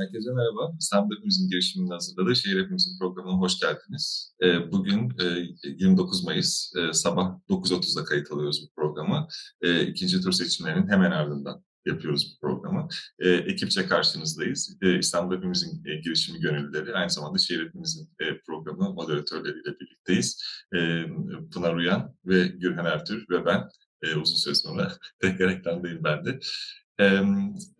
Herkese merhaba. İstanbul Hepimizin girişiminin hazırladığı Şehir Hepimizin programına hoş geldiniz. Ee, bugün 29 e, Mayıs e, sabah 9.30'da kayıt alıyoruz bu programı. E, ikinci tur seçimlerinin hemen ardından yapıyoruz bu programı. Ekipçe karşınızdayız. İstanbul Hepimizin girişimi gönüllüleri, aynı zamanda Şehir Hepimizin programı moderatörleriyle birlikteyiz. Pınar Uyan ve Gürhan Ertür ve ben uzun süre sonra tekrar ekrandayım ben de.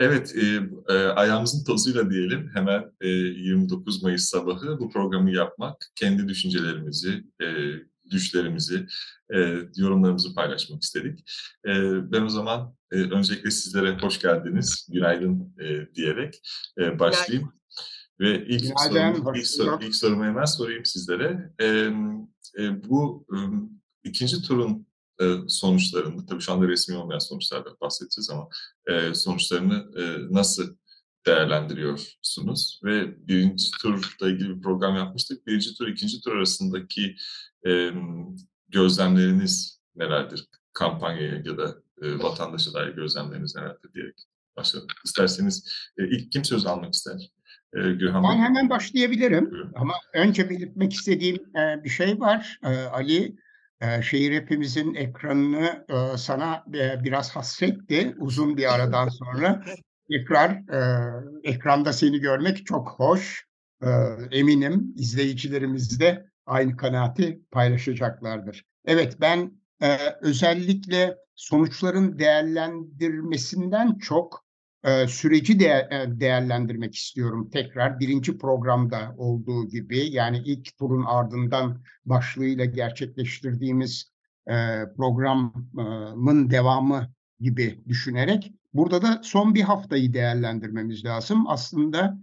Evet, e, ayağımızın tozuyla diyelim hemen 29 Mayıs sabahı bu programı yapmak, kendi düşüncelerimizi, düşlerimizi, yorumlarımızı paylaşmak istedik. Ben o zaman öncelikle sizlere hoş geldiniz, günaydın diyerek başlayayım. Ve ilk sorumu, ilk, sor, ilk sorumu hemen sorayım sizlere. Bu ikinci turun sonuçlarını, tabii şu anda resmi olmayan sonuçlardan bahsedeceğiz ama sonuçlarını nasıl değerlendiriyorsunuz? Ve birinci turla ilgili bir program yapmıştık. Birinci tur, ikinci tur arasındaki gözlemleriniz nelerdir? Kampanyaya ya da vatandaşa dair gözlemleriniz nelerdir diyerek başlayalım. İsterseniz ilk kim söz almak ister? Gürhan ben hemen başlayabilirim. Buyurun. Ama önce belirtmek istediğim bir şey var. Ali şehir hepimizin ekranını sana biraz hasretti uzun bir aradan sonra. Tekrar ekranda seni görmek çok hoş. eminim izleyicilerimiz de aynı kanaati paylaşacaklardır. Evet ben özellikle sonuçların değerlendirmesinden çok süreci de, değerlendirmek istiyorum tekrar. Birinci programda olduğu gibi yani ilk turun ardından başlığıyla gerçekleştirdiğimiz programın devamı gibi düşünerek burada da son bir haftayı değerlendirmemiz lazım. Aslında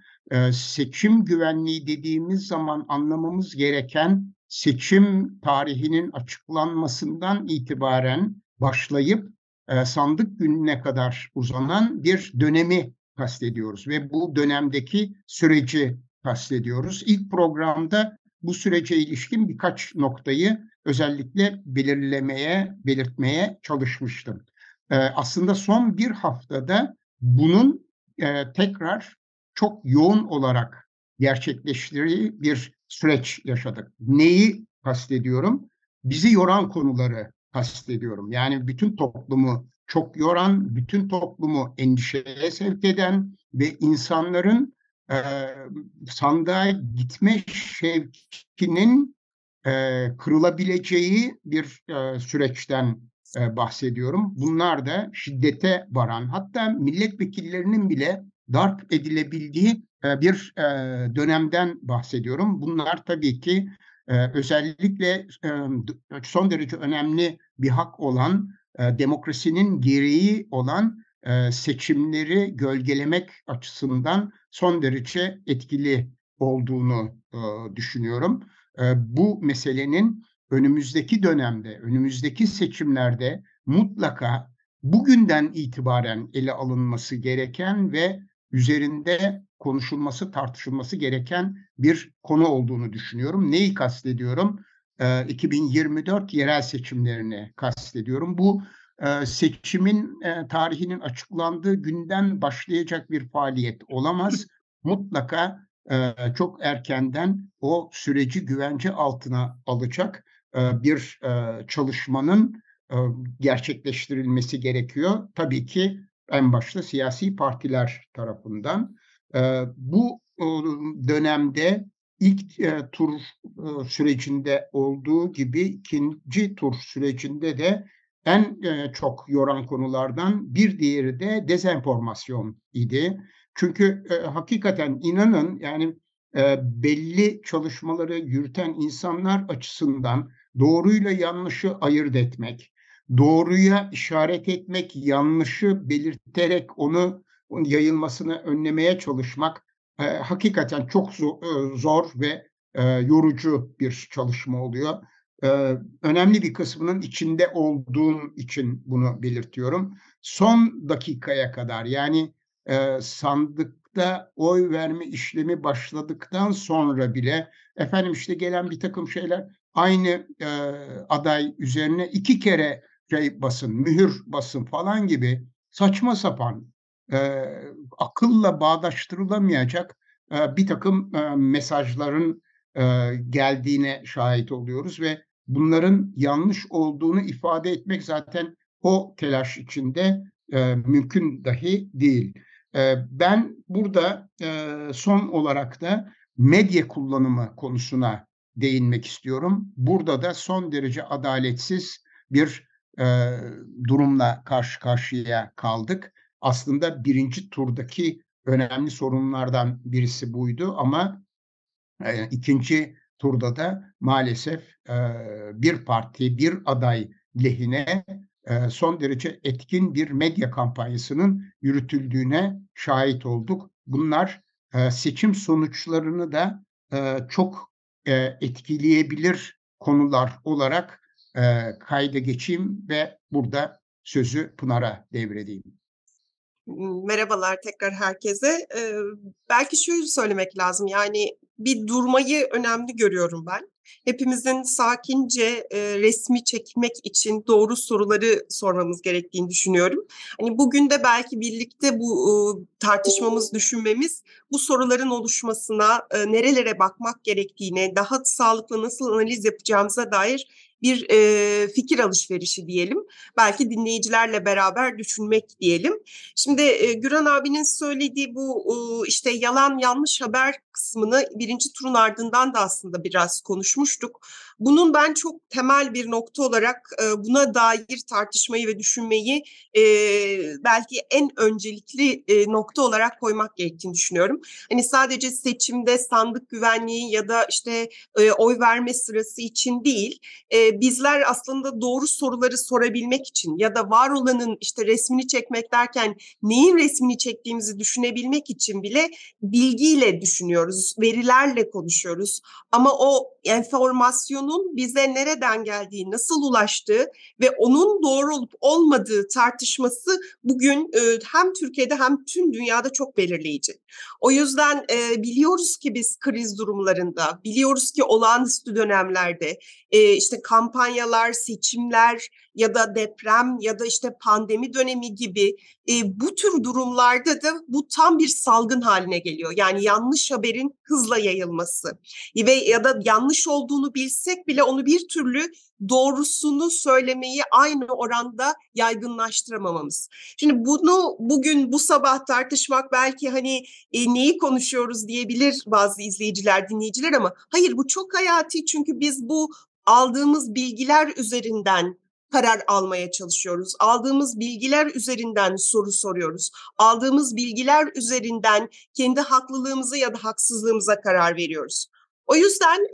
seçim güvenliği dediğimiz zaman anlamamız gereken seçim tarihinin açıklanmasından itibaren başlayıp e, sandık gününe kadar uzanan bir dönemi kastediyoruz ve bu dönemdeki süreci kastediyoruz. İlk programda bu sürece ilişkin birkaç noktayı özellikle belirlemeye, belirtmeye çalışmıştım. E, aslında son bir haftada bunun e, tekrar çok yoğun olarak gerçekleştirdiği bir süreç yaşadık. Neyi kastediyorum? Bizi yoran konuları kastediyorum. Yani bütün toplumu çok yoran, bütün toplumu endişeye sevk eden ve insanların e, sandığa gitme şevkinin e, kırılabileceği bir e, süreçten e, bahsediyorum. Bunlar da şiddete varan, hatta milletvekillerinin bile darp edilebildiği e, bir e, dönemden bahsediyorum. Bunlar tabii ki özellikle son derece önemli bir hak olan demokrasinin gereği olan seçimleri gölgelemek açısından son derece etkili olduğunu düşünüyorum. Bu meselenin önümüzdeki dönemde, önümüzdeki seçimlerde mutlaka bugünden itibaren ele alınması gereken ve üzerinde konuşulması, tartışılması gereken bir konu olduğunu düşünüyorum. Neyi kastediyorum? E, 2024 yerel seçimlerini kastediyorum. Bu seçimin tarihinin açıklandığı günden başlayacak bir faaliyet olamaz. Mutlaka çok erkenden o süreci güvence altına alacak bir çalışmanın gerçekleştirilmesi gerekiyor. Tabii ki en başta siyasi partiler tarafından. Bu dönemde ilk tur sürecinde olduğu gibi ikinci tur sürecinde de en çok yoran konulardan bir diğeri de dezenformasyon idi. Çünkü hakikaten inanın yani belli çalışmaları yürüten insanlar açısından doğruyla yanlışı ayırt etmek, doğruya işaret etmek, yanlışı belirterek onu yayılmasını önlemeye çalışmak e, hakikaten çok zor, e, zor ve e, yorucu bir çalışma oluyor. E, önemli bir kısmının içinde olduğum için bunu belirtiyorum. Son dakikaya kadar yani e, sandıkta oy verme işlemi başladıktan sonra bile efendim işte gelen bir takım şeyler aynı e, aday üzerine iki kere şey basın, mühür basın falan gibi saçma sapan e, akılla bağdaştırılamayacak e, bir takım e, mesajların e, geldiğine şahit oluyoruz ve bunların yanlış olduğunu ifade etmek zaten o telaş içinde e, mümkün dahi değil. E, ben burada e, son olarak da medya kullanımı konusuna değinmek istiyorum. Burada da son derece adaletsiz bir e, durumla karşı karşıya kaldık. Aslında birinci turdaki önemli sorunlardan birisi buydu ama e, ikinci turda da maalesef e, bir parti, bir aday lehine e, son derece etkin bir medya kampanyasının yürütüldüğüne şahit olduk. Bunlar e, seçim sonuçlarını da e, çok e, etkileyebilir konular olarak e, kayda geçeyim ve burada sözü Pınar'a devredeyim. Merhabalar tekrar herkese. Belki şöyle söylemek lazım yani bir durmayı önemli görüyorum ben. Hepimizin sakince e, resmi çekmek için doğru soruları sormamız gerektiğini düşünüyorum. Hani bugün de belki birlikte bu e, tartışmamız, düşünmemiz bu soruların oluşmasına, e, nerelere bakmak gerektiğine, daha sağlıklı nasıl analiz yapacağımıza dair bir e, fikir alışverişi diyelim. Belki dinleyicilerle beraber düşünmek diyelim. Şimdi e, Güran abinin söylediği bu e, işte yalan yanlış haber kısmını birinci turun ardından da aslında biraz konuşmuştuk. Bunun ben çok temel bir nokta olarak e, buna dair tartışmayı ve düşünmeyi e, belki en öncelikli e, nokta olarak koymak gerektiğini düşünüyorum. Hani sadece seçimde sandık güvenliği ya da işte oy verme sırası için değil, bizler aslında doğru soruları sorabilmek için ya da var olanın işte resmini çekmek derken neyin resmini çektiğimizi düşünebilmek için bile bilgiyle düşünüyoruz, verilerle konuşuyoruz. Ama o enformasyonun bize nereden geldiği, nasıl ulaştığı ve onun doğru olup olmadığı tartışması bugün e, hem Türkiye'de hem tüm dünyada çok belirleyici. O yüzden e, biliyoruz ki biz kriz durumlarında, biliyoruz ki olağanüstü dönemlerde e, işte kampanyalar, seçimler ya da deprem ya da işte pandemi dönemi gibi e, bu tür durumlarda da bu tam bir salgın haline geliyor. Yani yanlış haberin hızla yayılması ve ya da yanlış olduğunu bilsek bile onu bir türlü doğrusunu söylemeyi aynı oranda yaygınlaştıramamamız. Şimdi bunu bugün bu sabah tartışmak belki hani e, neyi konuşuyoruz diyebilir bazı izleyiciler, dinleyiciler ama hayır bu çok hayati çünkü biz bu aldığımız bilgiler üzerinden karar almaya çalışıyoruz. Aldığımız bilgiler üzerinden soru soruyoruz. Aldığımız bilgiler üzerinden kendi haklılığımıza ya da haksızlığımıza karar veriyoruz. O yüzden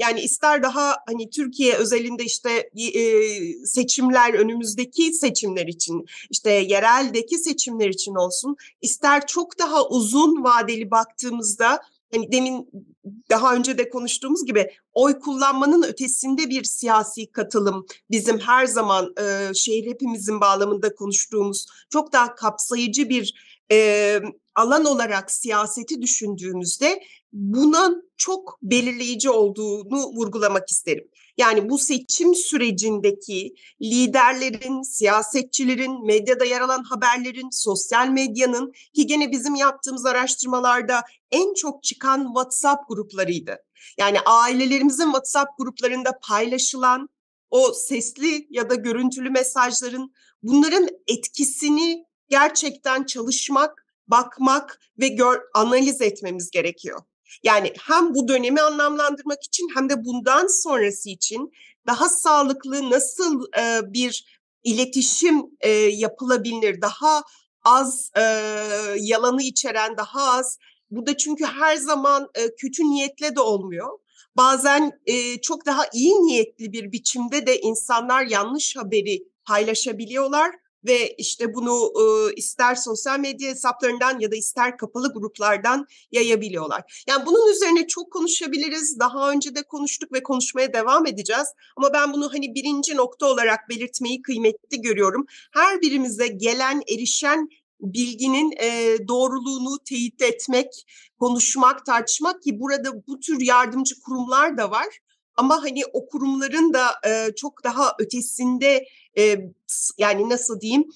yani ister daha hani Türkiye özelinde işte e, seçimler önümüzdeki seçimler için işte yereldeki seçimler için olsun ister çok daha uzun vadeli baktığımızda hani demin daha önce de konuştuğumuz gibi oy kullanmanın ötesinde bir siyasi katılım bizim her zaman e, şehir hepimizin bağlamında konuştuğumuz çok daha kapsayıcı bir e, alan olarak siyaseti düşündüğümüzde bunun çok belirleyici olduğunu vurgulamak isterim. Yani bu seçim sürecindeki liderlerin, siyasetçilerin, medyada yer alan haberlerin, sosyal medyanın ki gene bizim yaptığımız araştırmalarda en çok çıkan WhatsApp gruplarıydı. Yani ailelerimizin WhatsApp gruplarında paylaşılan o sesli ya da görüntülü mesajların bunların etkisini gerçekten çalışmak, bakmak ve gör, analiz etmemiz gerekiyor. Yani hem bu dönemi anlamlandırmak için hem de bundan sonrası için daha sağlıklı nasıl e, bir iletişim e, yapılabilir, daha az e, yalanı içeren, daha az. Bu da çünkü her zaman e, kötü niyetle de olmuyor. Bazen e, çok daha iyi niyetli bir biçimde de insanlar yanlış haberi paylaşabiliyorlar ve işte bunu e, ister sosyal medya hesaplarından ya da ister kapalı gruplardan yayabiliyorlar. Yani bunun üzerine çok konuşabiliriz. Daha önce de konuştuk ve konuşmaya devam edeceğiz. Ama ben bunu hani birinci nokta olarak belirtmeyi kıymetli görüyorum. Her birimize gelen, erişen bilginin e, doğruluğunu teyit etmek, konuşmak, tartışmak ki burada bu tür yardımcı kurumlar da var. Ama hani o kurumların da e, çok daha ötesinde e, yani nasıl diyeyim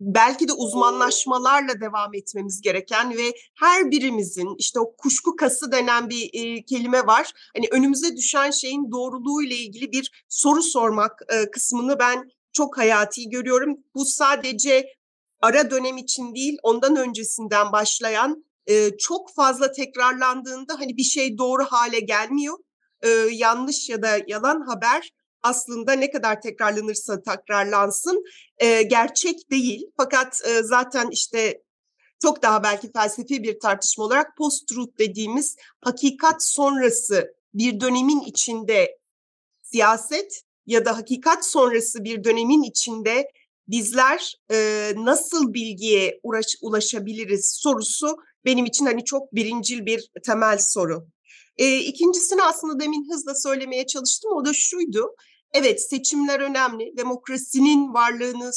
belki de uzmanlaşmalarla devam etmemiz gereken ve her birimizin işte o kuşku kası denen bir e, kelime var. Hani önümüze düşen şeyin doğruluğu ile ilgili bir soru sormak e, kısmını ben çok hayati görüyorum. Bu sadece ara dönem için değil, ondan öncesinden başlayan e, çok fazla tekrarlandığında hani bir şey doğru hale gelmiyor. E, yanlış ya da yalan haber aslında ne kadar tekrarlanırsa tekrarlansın e, gerçek değil. Fakat e, zaten işte çok daha belki felsefi bir tartışma olarak post-truth dediğimiz hakikat sonrası bir dönemin içinde siyaset ya da hakikat sonrası bir dönemin içinde bizler e, nasıl bilgiye uğraş, ulaşabiliriz sorusu benim için hani çok birincil bir temel soru. E, ikincisini aslında demin hızla söylemeye çalıştım. O da şuydu. Evet seçimler önemli. Demokrasinin varlığını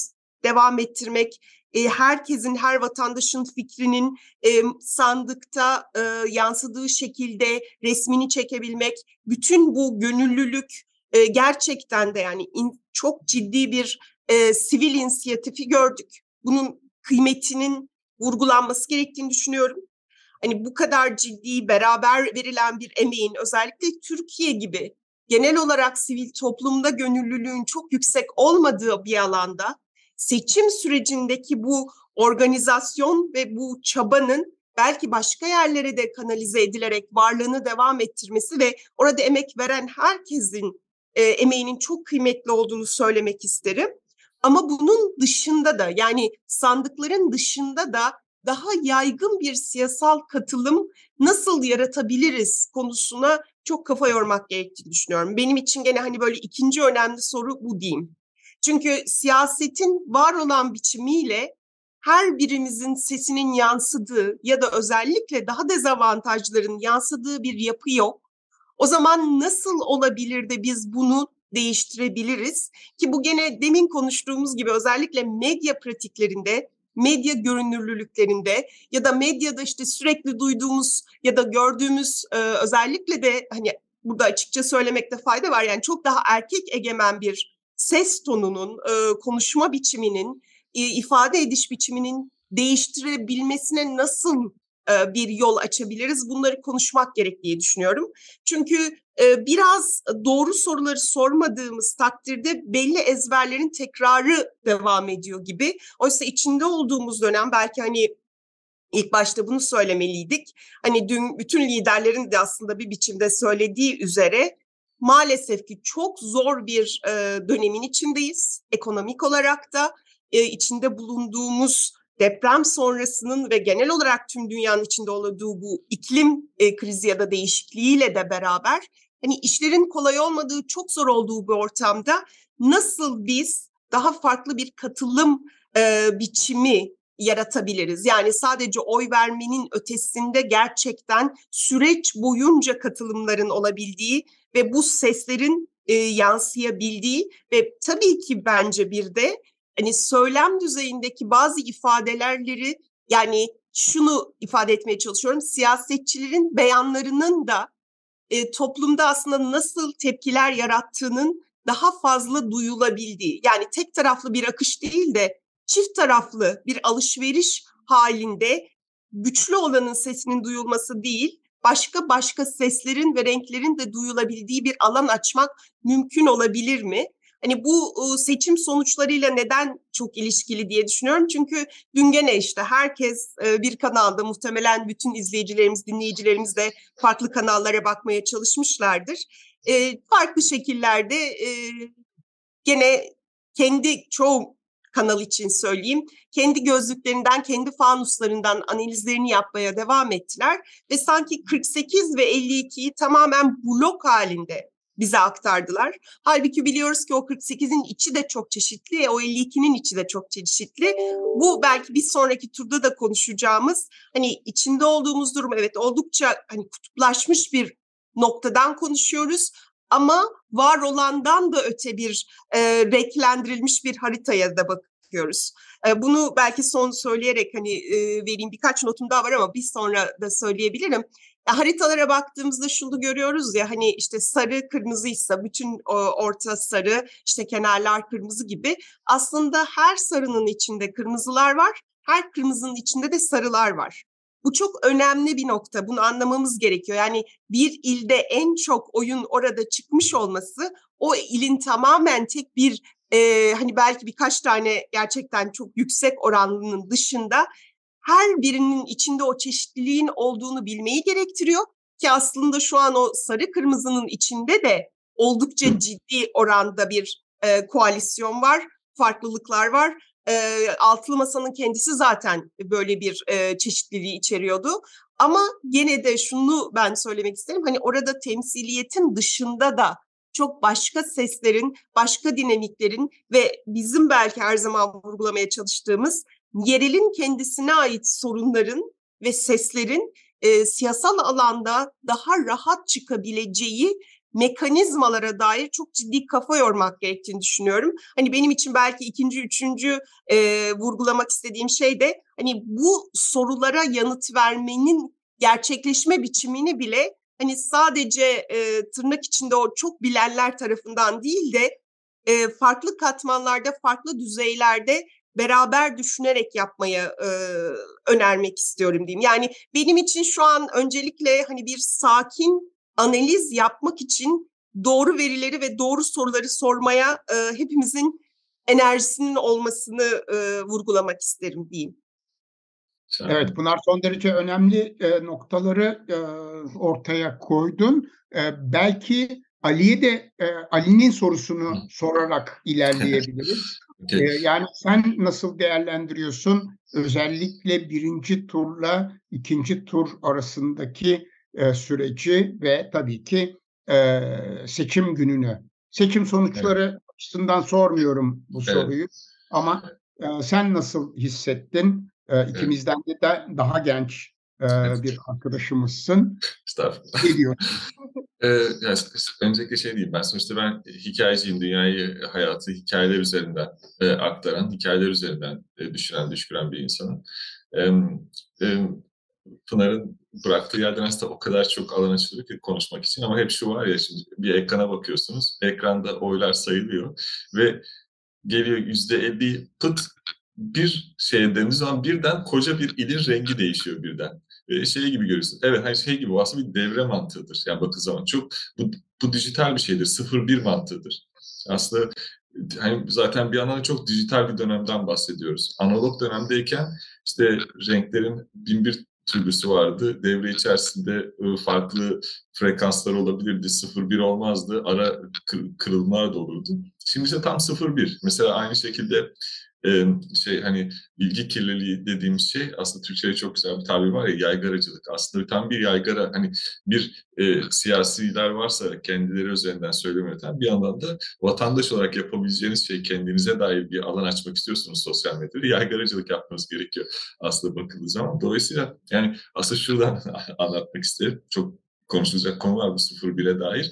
devam ettirmek, e, herkesin, her vatandaşın fikrinin e, sandıkta e, yansıdığı şekilde resmini çekebilmek, bütün bu gönüllülük e, gerçekten de yani in, çok ciddi bir e, sivil inisiyatifi gördük. Bunun kıymetinin vurgulanması gerektiğini düşünüyorum. Hani bu kadar ciddi beraber verilen bir emeğin özellikle Türkiye gibi genel olarak sivil toplumda gönüllülüğün çok yüksek olmadığı bir alanda seçim sürecindeki bu organizasyon ve bu çabanın belki başka yerlere de kanalize edilerek varlığını devam ettirmesi ve orada emek veren herkesin e, emeğinin çok kıymetli olduğunu söylemek isterim. Ama bunun dışında da yani sandıkların dışında da daha yaygın bir siyasal katılım nasıl yaratabiliriz konusuna çok kafa yormak gerektiğini düşünüyorum. Benim için gene hani böyle ikinci önemli soru bu diyeyim. Çünkü siyasetin var olan biçimiyle her birimizin sesinin yansıdığı ya da özellikle daha dezavantajların yansıdığı bir yapı yok. O zaman nasıl olabilir de biz bunu değiştirebiliriz? Ki bu gene demin konuştuğumuz gibi özellikle medya pratiklerinde medya görünürlülüklerinde ya da medyada işte sürekli duyduğumuz ya da gördüğümüz e, özellikle de hani burada açıkça söylemekte fayda var. Yani çok daha erkek egemen bir ses tonunun, e, konuşma biçiminin, e, ifade ediş biçiminin değiştirebilmesine nasıl bir yol açabiliriz? Bunları konuşmak gerek diye düşünüyorum. Çünkü e, biraz doğru soruları sormadığımız takdirde belli ezberlerin tekrarı devam ediyor gibi. Oysa içinde olduğumuz dönem belki hani ilk başta bunu söylemeliydik. Hani dün bütün liderlerin de aslında bir biçimde söylediği üzere maalesef ki çok zor bir e, dönemin içindeyiz. Ekonomik olarak da e, içinde bulunduğumuz deprem sonrasının ve genel olarak tüm dünyanın içinde olduğu bu iklim e, krizi ya da değişikliğiyle de beraber hani işlerin kolay olmadığı, çok zor olduğu bir ortamda nasıl biz daha farklı bir katılım e, biçimi yaratabiliriz? Yani sadece oy vermenin ötesinde gerçekten süreç boyunca katılımların olabildiği ve bu seslerin e, yansıyabildiği ve tabii ki bence bir de hani söylem düzeyindeki bazı ifadelerleri yani şunu ifade etmeye çalışıyorum. Siyasetçilerin beyanlarının da e, toplumda aslında nasıl tepkiler yarattığının daha fazla duyulabildiği. Yani tek taraflı bir akış değil de çift taraflı bir alışveriş halinde güçlü olanın sesinin duyulması değil, başka başka seslerin ve renklerin de duyulabildiği bir alan açmak mümkün olabilir mi? Hani bu seçim sonuçlarıyla neden çok ilişkili diye düşünüyorum. Çünkü dün gene işte herkes bir kanalda muhtemelen bütün izleyicilerimiz, dinleyicilerimiz de farklı kanallara bakmaya çalışmışlardır. Farklı şekillerde gene kendi çoğu kanal için söyleyeyim. Kendi gözlüklerinden, kendi fanuslarından analizlerini yapmaya devam ettiler ve sanki 48 ve 52'yi tamamen blok halinde bize aktardılar. Halbuki biliyoruz ki o 48'in içi de çok çeşitli, o 52'nin içi de çok çeşitli. Bu belki bir sonraki turda da konuşacağımız hani içinde olduğumuz durum evet oldukça hani kutuplaşmış bir noktadan konuşuyoruz ama var olandan da öte bir e, renklendirilmiş bir haritaya da bakıyoruz. Bunu belki son söyleyerek hani e, vereyim birkaç notum daha var ama bir sonra da söyleyebilirim. Haritalara baktığımızda şunu görüyoruz ya hani işte sarı kırmızıysa bütün orta sarı işte kenarlar kırmızı gibi aslında her sarının içinde kırmızılar var. Her kırmızının içinde de sarılar var. Bu çok önemli bir nokta. Bunu anlamamız gerekiyor. Yani bir ilde en çok oyun orada çıkmış olması o ilin tamamen tek bir e, hani belki birkaç tane gerçekten çok yüksek oranının dışında her birinin içinde o çeşitliliğin olduğunu bilmeyi gerektiriyor ki aslında şu an o sarı kırmızının içinde de oldukça ciddi oranda bir e, koalisyon var, farklılıklar var. E, altılı masanın kendisi zaten böyle bir e, çeşitliliği içeriyordu. Ama gene de şunu ben söylemek isterim. Hani orada temsiliyetin dışında da çok başka seslerin, başka dinamiklerin ve bizim belki her zaman vurgulamaya çalıştığımız yerelin kendisine ait sorunların ve seslerin e, siyasal alanda daha rahat çıkabileceği mekanizmalara dair çok ciddi kafa yormak gerektiğini düşünüyorum. Hani benim için belki ikinci, üçüncü e, vurgulamak istediğim şey de hani bu sorulara yanıt vermenin gerçekleşme biçimini bile hani sadece e, tırnak içinde o çok bilenler tarafından değil de e, farklı katmanlarda, farklı düzeylerde beraber düşünerek yapmaya e, önermek istiyorum diyeyim. Yani benim için şu an öncelikle hani bir sakin analiz yapmak için doğru verileri ve doğru soruları sormaya e, hepimizin enerjisinin olmasını e, vurgulamak isterim diyeyim. Evet Pınar son derece önemli e, noktaları e, ortaya koydun. E, belki Ali'ye de e, Ali'nin sorusunu sorarak ilerleyebiliriz. okay. e, yani sen nasıl değerlendiriyorsun özellikle birinci turla ikinci tur arasındaki e, süreci ve tabii ki e, seçim gününü. Seçim sonuçları evet. açısından sormuyorum bu evet. soruyu ama e, sen nasıl hissettin? E, ikimizden de, de daha genç e, evet. bir arkadaşımızsın. Estağfurullah. Geliyor. ee, yani, öncelikle şey diyeyim ben sonuçta ben hikayeciyim. Dünyayı, hayatı hikayeler üzerinden e, aktaran, hikayeler üzerinden e, düşünen, düşküren bir insanım. E, e, Pınar'ın bıraktığı yerden aslında o kadar çok alan açılıyor ki konuşmak için ama hep şu var ya şimdi bir ekrana bakıyorsunuz. Ekranda oylar sayılıyor ve geliyor yüzde elli pıt bir şey dediğimiz zaman birden koca bir ilin rengi değişiyor birden. E, şey gibi görüyorsun. Evet hani şey gibi aslında bir devre mantığıdır. Yani bakın zaman çok bu, bu dijital bir şeydir. Sıfır bir mantığıdır. Aslında hani zaten bir yandan çok dijital bir dönemden bahsediyoruz. Analog dönemdeyken işte renklerin bin bir türlüsü vardı. Devre içerisinde farklı frekanslar olabilirdi. 0-1 olmazdı. Ara kırılmalar da olurdu. Şimdi ise tam 0-1. Mesela aynı şekilde şey hani bilgi kirliliği dediğimiz şey aslında Türkçe'de çok güzel bir tabir var ya yaygaracılık. Aslında tam bir yaygara hani bir e, siyasiler varsa kendileri üzerinden söylem üreten bir yandan da vatandaş olarak yapabileceğiniz şey kendinize dair bir alan açmak istiyorsunuz sosyal medyada yaygaracılık yapmanız gerekiyor aslında bakıldığı zaman. Dolayısıyla yani aslında şuradan anlatmak isterim. Çok konuşulacak konu var bu 0-1'e dair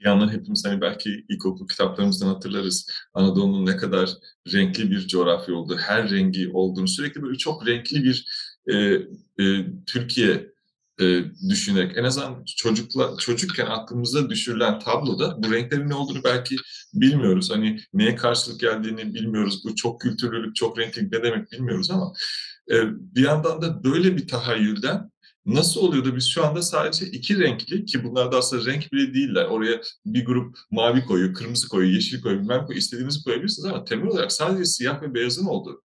bir yandan hepimiz hani belki ilkokul kitaplarımızdan hatırlarız. Anadolu'nun ne kadar renkli bir coğrafya olduğu, her rengi olduğunu sürekli böyle çok renkli bir e, e, Türkiye e, düşünerek en azından çocukla çocukken aklımıza düşürülen tabloda bu renklerin ne olduğunu belki bilmiyoruz. Hani neye karşılık geldiğini bilmiyoruz. Bu çok kültürlülük, çok renklilik ne demek bilmiyoruz ama e, bir yandan da böyle bir tahayyülden Nasıl oluyor da biz şu anda sadece iki renkli ki bunlar da aslında renk bile değiller. Oraya bir grup mavi koyuyor, kırmızı koyuyor, yeşil koyuyor, bilmem koyuyor. istediğinizi koyabilirsiniz ama temel olarak sadece siyah ve beyazın olduğu.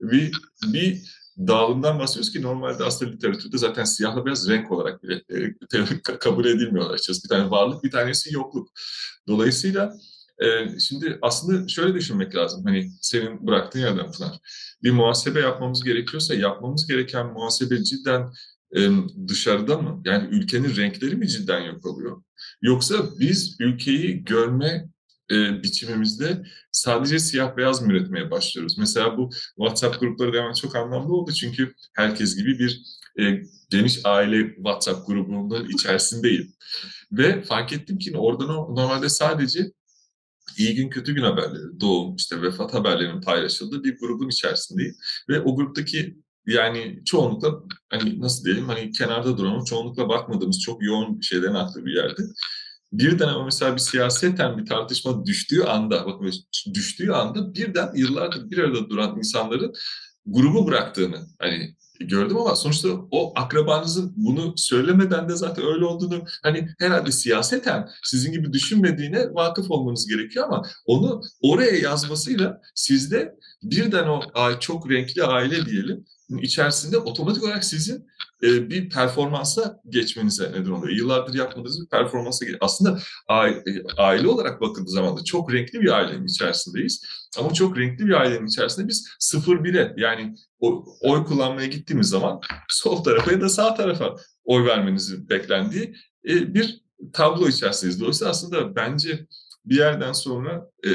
Bir, bir dağılımdan bahsediyoruz ki normalde aslında literatürde zaten siyahla beyaz renk olarak bile e, kabul edilmiyorlar açıkçası. Bir tane varlık, bir tanesi yokluk. Dolayısıyla e, şimdi aslında şöyle düşünmek lazım. Hani senin bıraktığın yerden Pınar. Bir muhasebe yapmamız gerekiyorsa yapmamız gereken muhasebe cidden dışarıda mı? Yani ülkenin renkleri mi cidden yok oluyor? Yoksa biz ülkeyi görme e, biçimimizde sadece siyah beyaz mı üretmeye başlıyoruz? Mesela bu WhatsApp grupları demen çok anlamlı oldu çünkü herkes gibi bir e, geniş aile WhatsApp grubunun içerisindeyim. Ve fark ettim ki orada normalde sadece iyi gün kötü gün haberleri, doğum, işte vefat haberlerinin paylaşıldığı bir grubun içerisindeyim. Ve o gruptaki yani çoğunlukla hani nasıl diyelim hani kenarda duran çoğunlukla bakmadığımız çok yoğun şeylerin aktığı bir yerde. Birden ama mesela bir siyaseten bir tartışma düştüğü anda, bakın düştüğü anda birden yıllardır bir arada duran insanların grubu bıraktığını hani gördüm ama sonuçta o akrabanızın bunu söylemeden de zaten öyle olduğunu hani herhalde siyaseten sizin gibi düşünmediğine vakıf olmanız gerekiyor ama onu oraya yazmasıyla sizde birden o çok renkli aile diyelim içerisinde otomatik olarak sizin e, bir performansa geçmenize neden oluyor. Yıllardır yapmadığınız bir performansa geçiyor. Aslında aile, aile olarak bakıldığı zaman da çok renkli bir ailenin içerisindeyiz. Ama çok renkli bir ailenin içerisinde biz 0-1'e yani oy kullanmaya gittiğimiz zaman sol tarafa ya da sağ tarafa oy vermenizi beklendiği e, bir tablo içerisindeyiz. Dolayısıyla aslında bence bir yerden sonra e,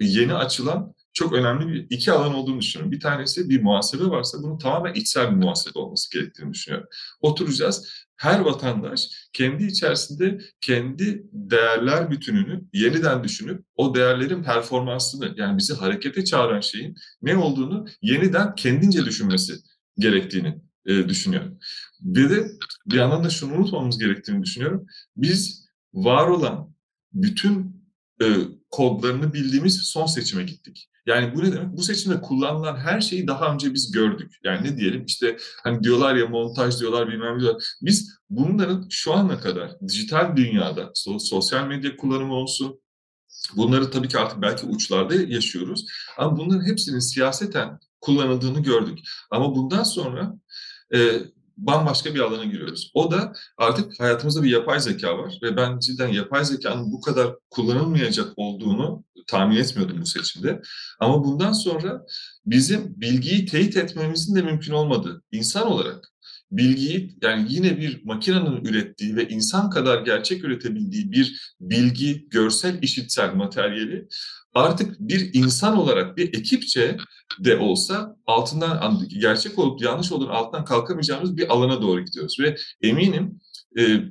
yeni açılan çok önemli bir iki alan olduğunu düşünüyorum. Bir tanesi bir muhasebe varsa bunun tamamen içsel bir muhasebe olması gerektiğini düşünüyorum. Oturacağız. Her vatandaş kendi içerisinde kendi değerler bütününü yeniden düşünüp o değerlerin performansını yani bizi harekete çağıran şeyin ne olduğunu yeniden kendince düşünmesi gerektiğini e, düşünüyorum. Bir de bir yandan da şunu unutmamız gerektiğini düşünüyorum. Biz var olan bütün e, kodlarını bildiğimiz son seçime gittik. Yani bu ne demek? Bu seçimde kullanılan her şeyi daha önce biz gördük. Yani ne diyelim işte hani diyorlar ya montaj diyorlar bilmem ne diyorlar. Biz bunların şu ana kadar dijital dünyada sosyal medya kullanımı olsun, bunları tabii ki artık belki uçlarda yaşıyoruz. Ama bunların hepsinin siyaseten kullanıldığını gördük. Ama bundan sonra e, bambaşka bir alana giriyoruz. O da artık hayatımızda bir yapay zeka var ve ben cidden yapay zekanın bu kadar kullanılmayacak olduğunu tahmin etmiyordum bu seçimde. Ama bundan sonra bizim bilgiyi teyit etmemizin de mümkün olmadığı insan olarak bilgiyi yani yine bir makinenin ürettiği ve insan kadar gerçek üretebildiği bir bilgi, görsel, işitsel materyali artık bir insan olarak bir ekipçe de olsa altından gerçek olup yanlış olduğunu altından kalkamayacağımız bir alana doğru gidiyoruz ve eminim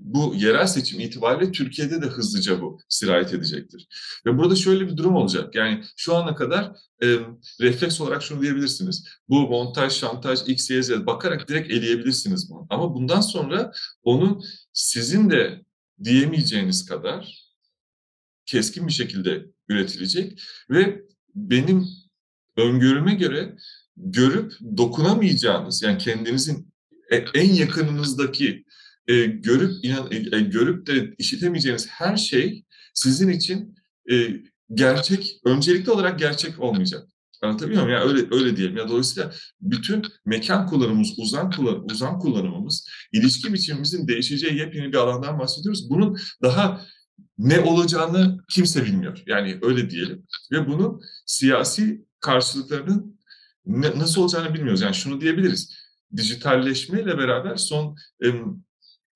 bu yerel seçim itibariyle Türkiye'de de hızlıca bu sirayet edecektir. Ve burada şöyle bir durum olacak. Yani şu ana kadar e, refleks olarak şunu diyebilirsiniz. Bu montaj, şantaj, x, y, z bakarak direkt eleyebilirsiniz bunu. Ama bundan sonra onun sizin de diyemeyeceğiniz kadar keskin bir şekilde üretilecek ve benim öngörüme göre görüp dokunamayacağınız yani kendinizin e, en yakınınızdaki e, görüp inan, e, e, görüp de işitemeyeceğiniz her şey sizin için e, gerçek, öncelikli olarak gerçek olmayacak. Anlatabiliyor muyum? Yani öyle öyle diyelim. Ya dolayısıyla bütün mekan kullanımımız, uzan kullan uzan kullanımımız, ilişki biçimimizin değişeceği yepyeni bir alandan bahsediyoruz. Bunun daha ne olacağını kimse bilmiyor. Yani öyle diyelim. Ve bunun siyasi karşılıklarının ne, nasıl olacağını bilmiyoruz. Yani şunu diyebiliriz. Dijitalleşmeyle beraber son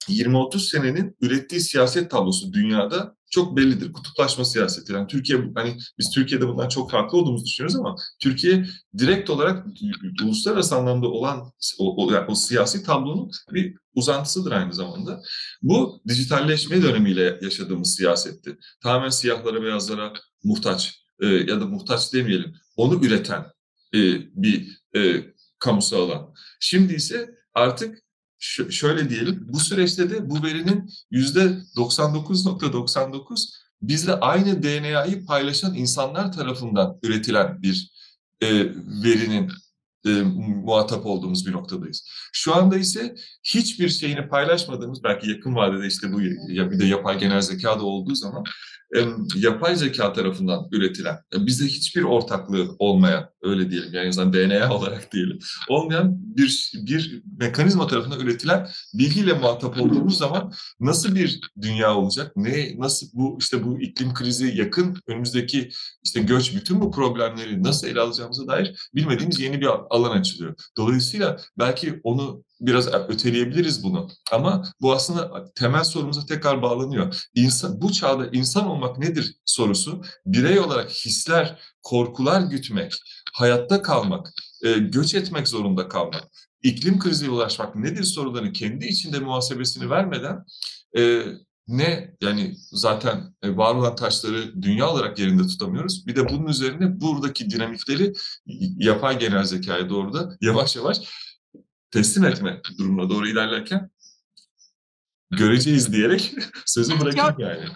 20-30 senenin ürettiği siyaset tablosu dünyada çok bellidir. Kutuplaşma siyaseti. Yani Türkiye hani biz Türkiye'de bundan çok farklı olduğumuzu düşünüyoruz ama Türkiye direkt olarak uluslararası anlamda olan o, o, o siyasi tablonun bir uzantısıdır aynı zamanda. Bu dijitalleşme dönemiyle yaşadığımız siyasetti. Tamamen siyahlara beyazlara muhtaç e, ya da muhtaç demeyelim. Onu üreten e, bir e, kamusal alan. Şimdi ise artık şöyle diyelim, bu süreçte de bu verinin yüzde 99.99 bizle aynı DNA'yı paylaşan insanlar tarafından üretilen bir e, verinin e, muhatap olduğumuz bir noktadayız. Şu anda ise hiçbir şeyini paylaşmadığımız, belki yakın vadede işte bu ya bir de yapay genel zeka da olduğu zaman yapay zeka tarafından üretilen, e, bize hiçbir ortaklığı olmayan, öyle diyelim yani en DNA olarak diyelim, olmayan bir bir mekanizma tarafından üretilen bilgiyle muhatap olduğumuz zaman nasıl bir dünya olacak? Ne nasıl bu işte bu iklim krizi yakın önümüzdeki işte göç bütün bu problemleri nasıl ele alacağımıza dair bilmediğimiz yeni bir alan açılıyor. Dolayısıyla belki onu biraz öteleyebiliriz bunu. Ama bu aslında temel sorumuza tekrar bağlanıyor. İnsan, bu çağda insan olmak nedir sorusu birey olarak hisler, korkular gütmek, hayatta kalmak, e, göç etmek zorunda kalmak, iklim kriziyle ulaşmak nedir sorularını kendi içinde muhasebesini vermeden e, ne yani zaten e, var olan taşları dünya olarak yerinde tutamıyoruz. Bir de bunun üzerine buradaki dinamikleri yapay genel zekaya doğru da yavaş yavaş teslim etme durumuna doğru ilerlerken göreceğiz diyerek sözü bırakayım yani.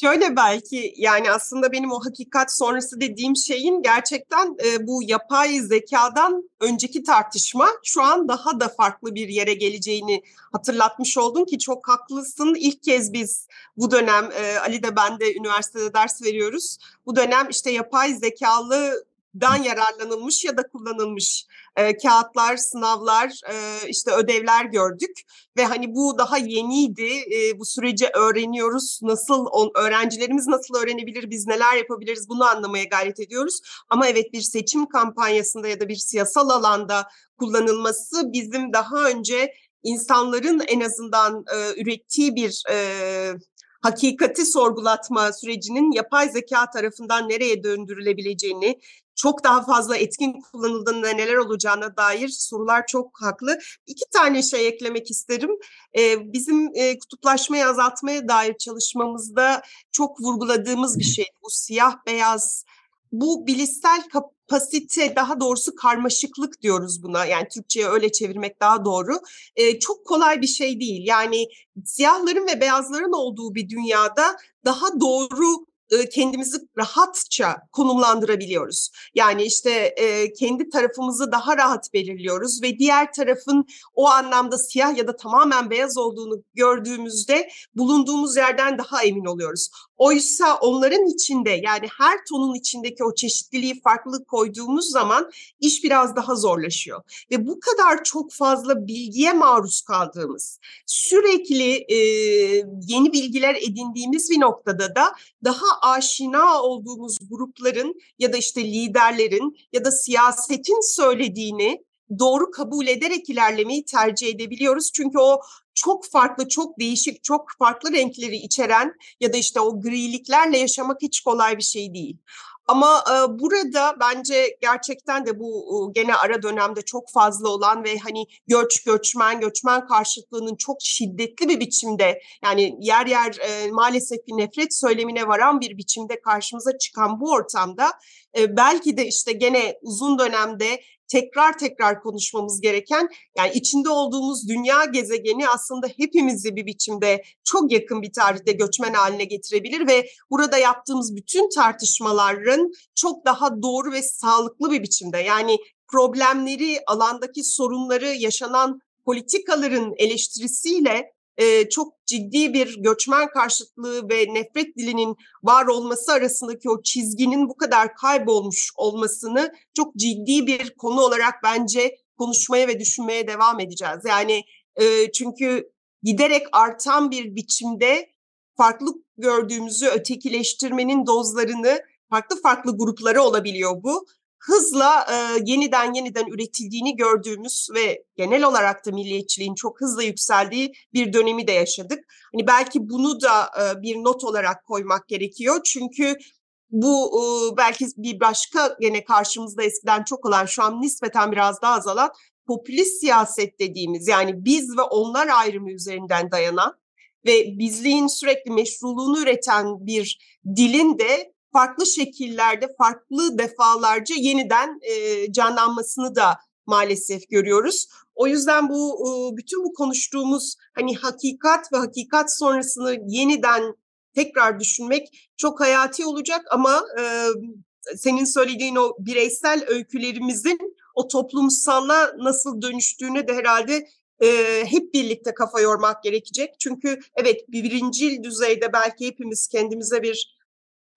Şöyle belki yani aslında benim o hakikat sonrası dediğim şeyin gerçekten e, bu yapay zekadan önceki tartışma şu an daha da farklı bir yere geleceğini hatırlatmış oldun ki çok haklısın. İlk kez biz bu dönem e, Ali de ben de üniversitede ders veriyoruz. Bu dönem işte yapay zekalı dan yararlanılmış ya da kullanılmış e, kağıtlar, sınavlar, e, işte ödevler gördük ve hani bu daha yeniydi. E, bu süreci öğreniyoruz. Nasıl on, öğrencilerimiz nasıl öğrenebilir, biz neler yapabiliriz bunu anlamaya gayret ediyoruz. Ama evet bir seçim kampanyasında ya da bir siyasal alanda kullanılması bizim daha önce insanların en azından e, ürettiği bir e, hakikati sorgulatma sürecinin yapay zeka tarafından nereye döndürülebileceğini, çok daha fazla etkin kullanıldığında neler olacağına dair sorular çok haklı. İki tane şey eklemek isterim. Ee, bizim e, kutuplaşmayı azaltmaya dair çalışmamızda çok vurguladığımız bir şey. Bu siyah beyaz bu bilişsel kapasite daha doğrusu karmaşıklık diyoruz buna. Yani Türkçe'ye öyle çevirmek daha doğru. E, çok kolay bir şey değil. Yani siyahların ve beyazların olduğu bir dünyada daha doğru kendimizi rahatça konumlandırabiliyoruz. Yani işte e, kendi tarafımızı daha rahat belirliyoruz ve diğer tarafın o anlamda siyah ya da tamamen beyaz olduğunu gördüğümüzde bulunduğumuz yerden daha emin oluyoruz. Oysa onların içinde yani her tonun içindeki o çeşitliliği farklılık koyduğumuz zaman iş biraz daha zorlaşıyor. Ve bu kadar çok fazla bilgiye maruz kaldığımız, sürekli e, yeni bilgiler edindiğimiz bir noktada da daha aşina olduğumuz grupların ya da işte liderlerin ya da siyasetin söylediğini doğru kabul ederek ilerlemeyi tercih edebiliyoruz. Çünkü o çok farklı, çok değişik, çok farklı renkleri içeren ya da işte o griliklerle yaşamak hiç kolay bir şey değil. Ama e, burada bence gerçekten de bu e, gene ara dönemde çok fazla olan ve hani göç, göçmen, göçmen karşıtlığının çok şiddetli bir biçimde yani yer yer e, maalesef bir nefret söylemine varan bir biçimde karşımıza çıkan bu ortamda e, belki de işte gene uzun dönemde tekrar tekrar konuşmamız gereken yani içinde olduğumuz dünya gezegeni aslında hepimizi bir biçimde çok yakın bir tarihte göçmen haline getirebilir ve burada yaptığımız bütün tartışmaların çok daha doğru ve sağlıklı bir biçimde yani problemleri, alandaki sorunları, yaşanan politikaların eleştirisiyle e, çok ciddi bir göçmen karşıtlığı ve nefret dilinin var olması arasındaki o çizginin bu kadar kaybolmuş olmasını çok ciddi bir konu olarak bence konuşmaya ve düşünmeye devam edeceğiz. Yani e, çünkü giderek artan bir biçimde farklı gördüğümüzü ötekileştirmenin dozlarını farklı farklı grupları olabiliyor bu hızla e, yeniden yeniden üretildiğini gördüğümüz ve genel olarak da milliyetçiliğin çok hızla yükseldiği bir dönemi de yaşadık. Hani belki bunu da e, bir not olarak koymak gerekiyor. Çünkü bu e, belki bir başka gene karşımızda eskiden çok olan şu an nispeten biraz daha azalan popülist siyaset dediğimiz yani biz ve onlar ayrımı üzerinden dayanan ve bizliğin sürekli meşruluğunu üreten bir dilin de farklı şekillerde, farklı defalarca yeniden e, canlanmasını da maalesef görüyoruz. O yüzden bu bütün bu konuştuğumuz hani hakikat ve hakikat sonrasını yeniden tekrar düşünmek çok hayati olacak ama e, senin söylediğin o bireysel öykülerimizin o toplumsalla nasıl dönüştüğüne de herhalde e, hep birlikte kafa yormak gerekecek. Çünkü evet birincil düzeyde belki hepimiz kendimize bir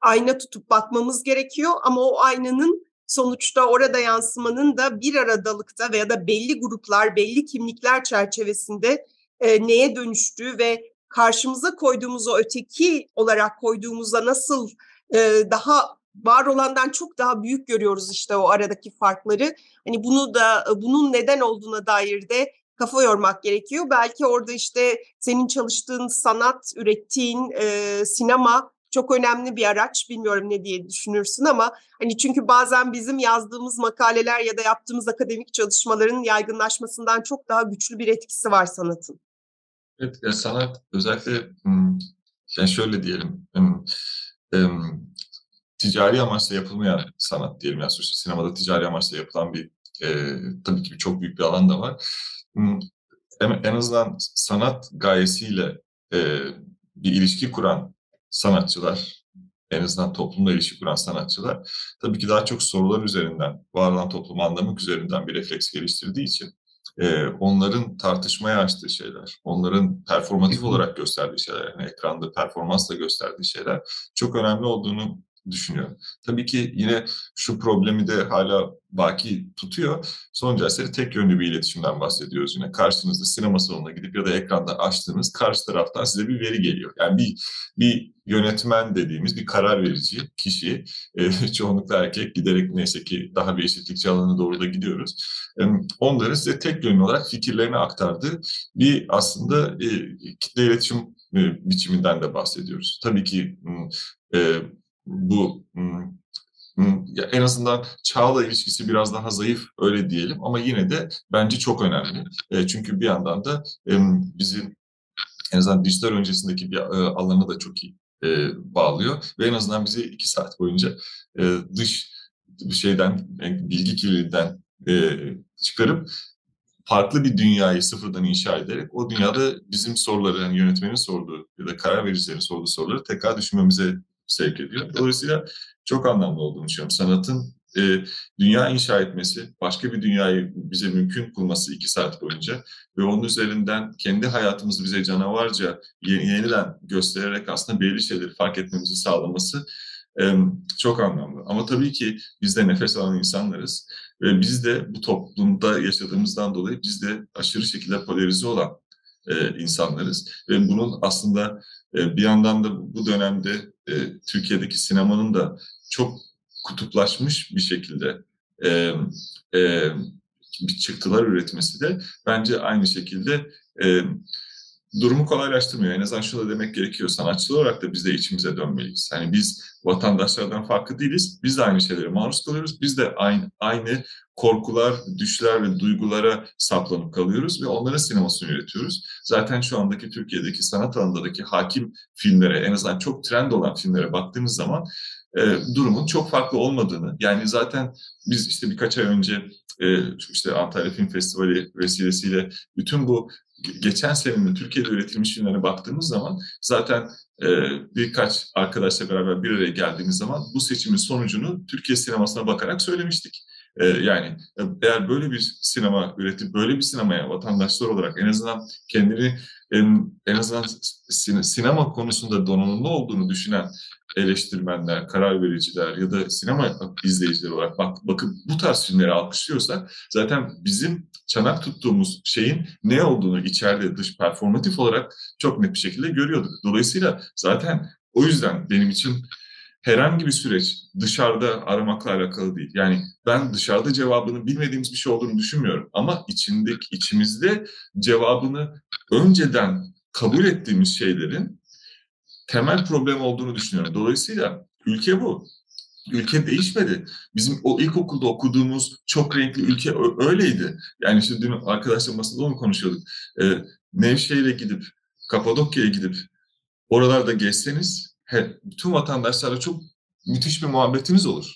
ayna tutup bakmamız gerekiyor ama o aynanın sonuçta orada yansımanın da bir aradalıkta veya da belli gruplar, belli kimlikler çerçevesinde e, neye dönüştüğü ve karşımıza koyduğumuz o öteki olarak koyduğumuzda nasıl e, daha var olandan çok daha büyük görüyoruz işte o aradaki farkları. Hani bunu da bunun neden olduğuna dair de kafa yormak gerekiyor. Belki orada işte senin çalıştığın sanat, ürettiğin e, sinema çok önemli bir araç. Bilmiyorum ne diye düşünürsün ama hani çünkü bazen bizim yazdığımız makaleler ya da yaptığımız akademik çalışmaların yaygınlaşmasından çok daha güçlü bir etkisi var sanatın. Evet, ya sanat özellikle yani şöyle diyelim ticari amaçla yapılmayan sanat diyelim yani sonuçta sinemada ticari amaçla yapılan bir e, tabii ki çok büyük bir alan da var. en azından sanat gayesiyle e, bir ilişki kuran sanatçılar, en azından toplumla ilişki kuran sanatçılar tabii ki daha çok sorular üzerinden, var olan toplum anlamak üzerinden bir refleks geliştirdiği için e, onların tartışmaya açtığı şeyler, onların performatif olarak gösterdiği şeyler, yani ekranda performansla gösterdiği şeyler çok önemli olduğunu düşünüyorum. Tabii ki yine şu problemi de hala baki tutuyor. Sonucu eseri tek yönlü bir iletişimden bahsediyoruz yine. Karşınızda sinema salonuna gidip ya da ekranda açtığınız karşı taraftan size bir veri geliyor. Yani bir bir yönetmen dediğimiz bir karar verici kişi, e, çoğunlukla erkek giderek neyse ki daha bir eşitlikçi alanına doğru da gidiyoruz. E, onları size tek yönlü olarak fikirlerini aktardığı bir aslında e, kitle iletişim e, biçiminden de bahsediyoruz. Tabii ki e, bu en azından çağla ilişkisi biraz daha zayıf öyle diyelim ama yine de bence çok önemli. E, çünkü bir yandan da bizim en azından dijital öncesindeki bir e, alanı da çok iyi e, bağlıyor ve en azından bizi iki saat boyunca dış şeyden bilgi kirliliğinden çıkarıp farklı bir dünyayı sıfırdan inşa ederek o dünyada bizim soruları yani yönetmenin sorduğu ya da karar vericilerin sorduğu soruları tekrar düşünmemize sevk ediyor. Dolayısıyla çok anlamlı olduğunu düşünüyorum. Sanatın e, dünya inşa etmesi, başka bir dünyayı bize mümkün kılması iki saat boyunca ve onun üzerinden kendi hayatımızı bize canavarca yeniden göstererek aslında belirli şeyleri fark etmemizi sağlaması e, çok anlamlı. Ama tabii ki biz de nefes alan insanlarız ve biz de bu toplumda yaşadığımızdan dolayı biz de aşırı şekilde polarize olan e, insanlarız ve bunun aslında e, bir yandan da bu dönemde e, Türkiye'deki sinemanın da çok kutuplaşmış bir şekilde e, e, bir çıktılar üretmesi de bence aynı şekilde e, durumu kolaylaştırmıyor. En azından şunu demek gerekiyor. Sanatçılar olarak da biz de içimize dönmeliyiz. Hani biz vatandaşlardan farklı değiliz. Biz de aynı şeylere maruz kalıyoruz. Biz de aynı, aynı korkular, düşler ve duygulara saplanıp kalıyoruz ve onların sinemasını üretiyoruz. Zaten şu andaki Türkiye'deki sanat alanındaki hakim filmlere, en azından çok trend olan filmlere baktığımız zaman e, durumun çok farklı olmadığını, yani zaten biz işte birkaç ay önce e, işte Antalya Film Festivali vesilesiyle bütün bu geçen senenin Türkiye'de üretilmiş filmlerine baktığımız zaman zaten e, birkaç arkadaşla beraber bir araya geldiğimiz zaman bu seçimin sonucunu Türkiye sinemasına bakarak söylemiştik. E, yani eğer böyle bir sinema üretip böyle bir sinemaya vatandaşlar olarak en azından kendini en, en azından sinema konusunda donanımlı olduğunu düşünen eleştirmenler, karar vericiler ya da sinema izleyicileri olarak bak, bakıp bu tarz filmleri alkışlıyorsak zaten bizim çanak tuttuğumuz şeyin ne olduğunu içeride dış performatif olarak çok net bir şekilde görüyorduk. Dolayısıyla zaten o yüzden benim için herhangi bir süreç dışarıda aramakla alakalı değil. Yani ben dışarıda cevabını bilmediğimiz bir şey olduğunu düşünmüyorum. Ama içindeki, içimizde cevabını önceden kabul ettiğimiz şeylerin temel problem olduğunu düşünüyorum. Dolayısıyla ülke bu. Ülke değişmedi. Bizim o ilkokulda okuduğumuz çok renkli ülke öyleydi. Yani işte dün arkadaşlar masada onu konuşuyorduk. Ee, Nevşehir'e gidip, Kapadokya'ya gidip oralarda gezseniz he, bütün vatandaşlarla çok müthiş bir muhabbetiniz olur.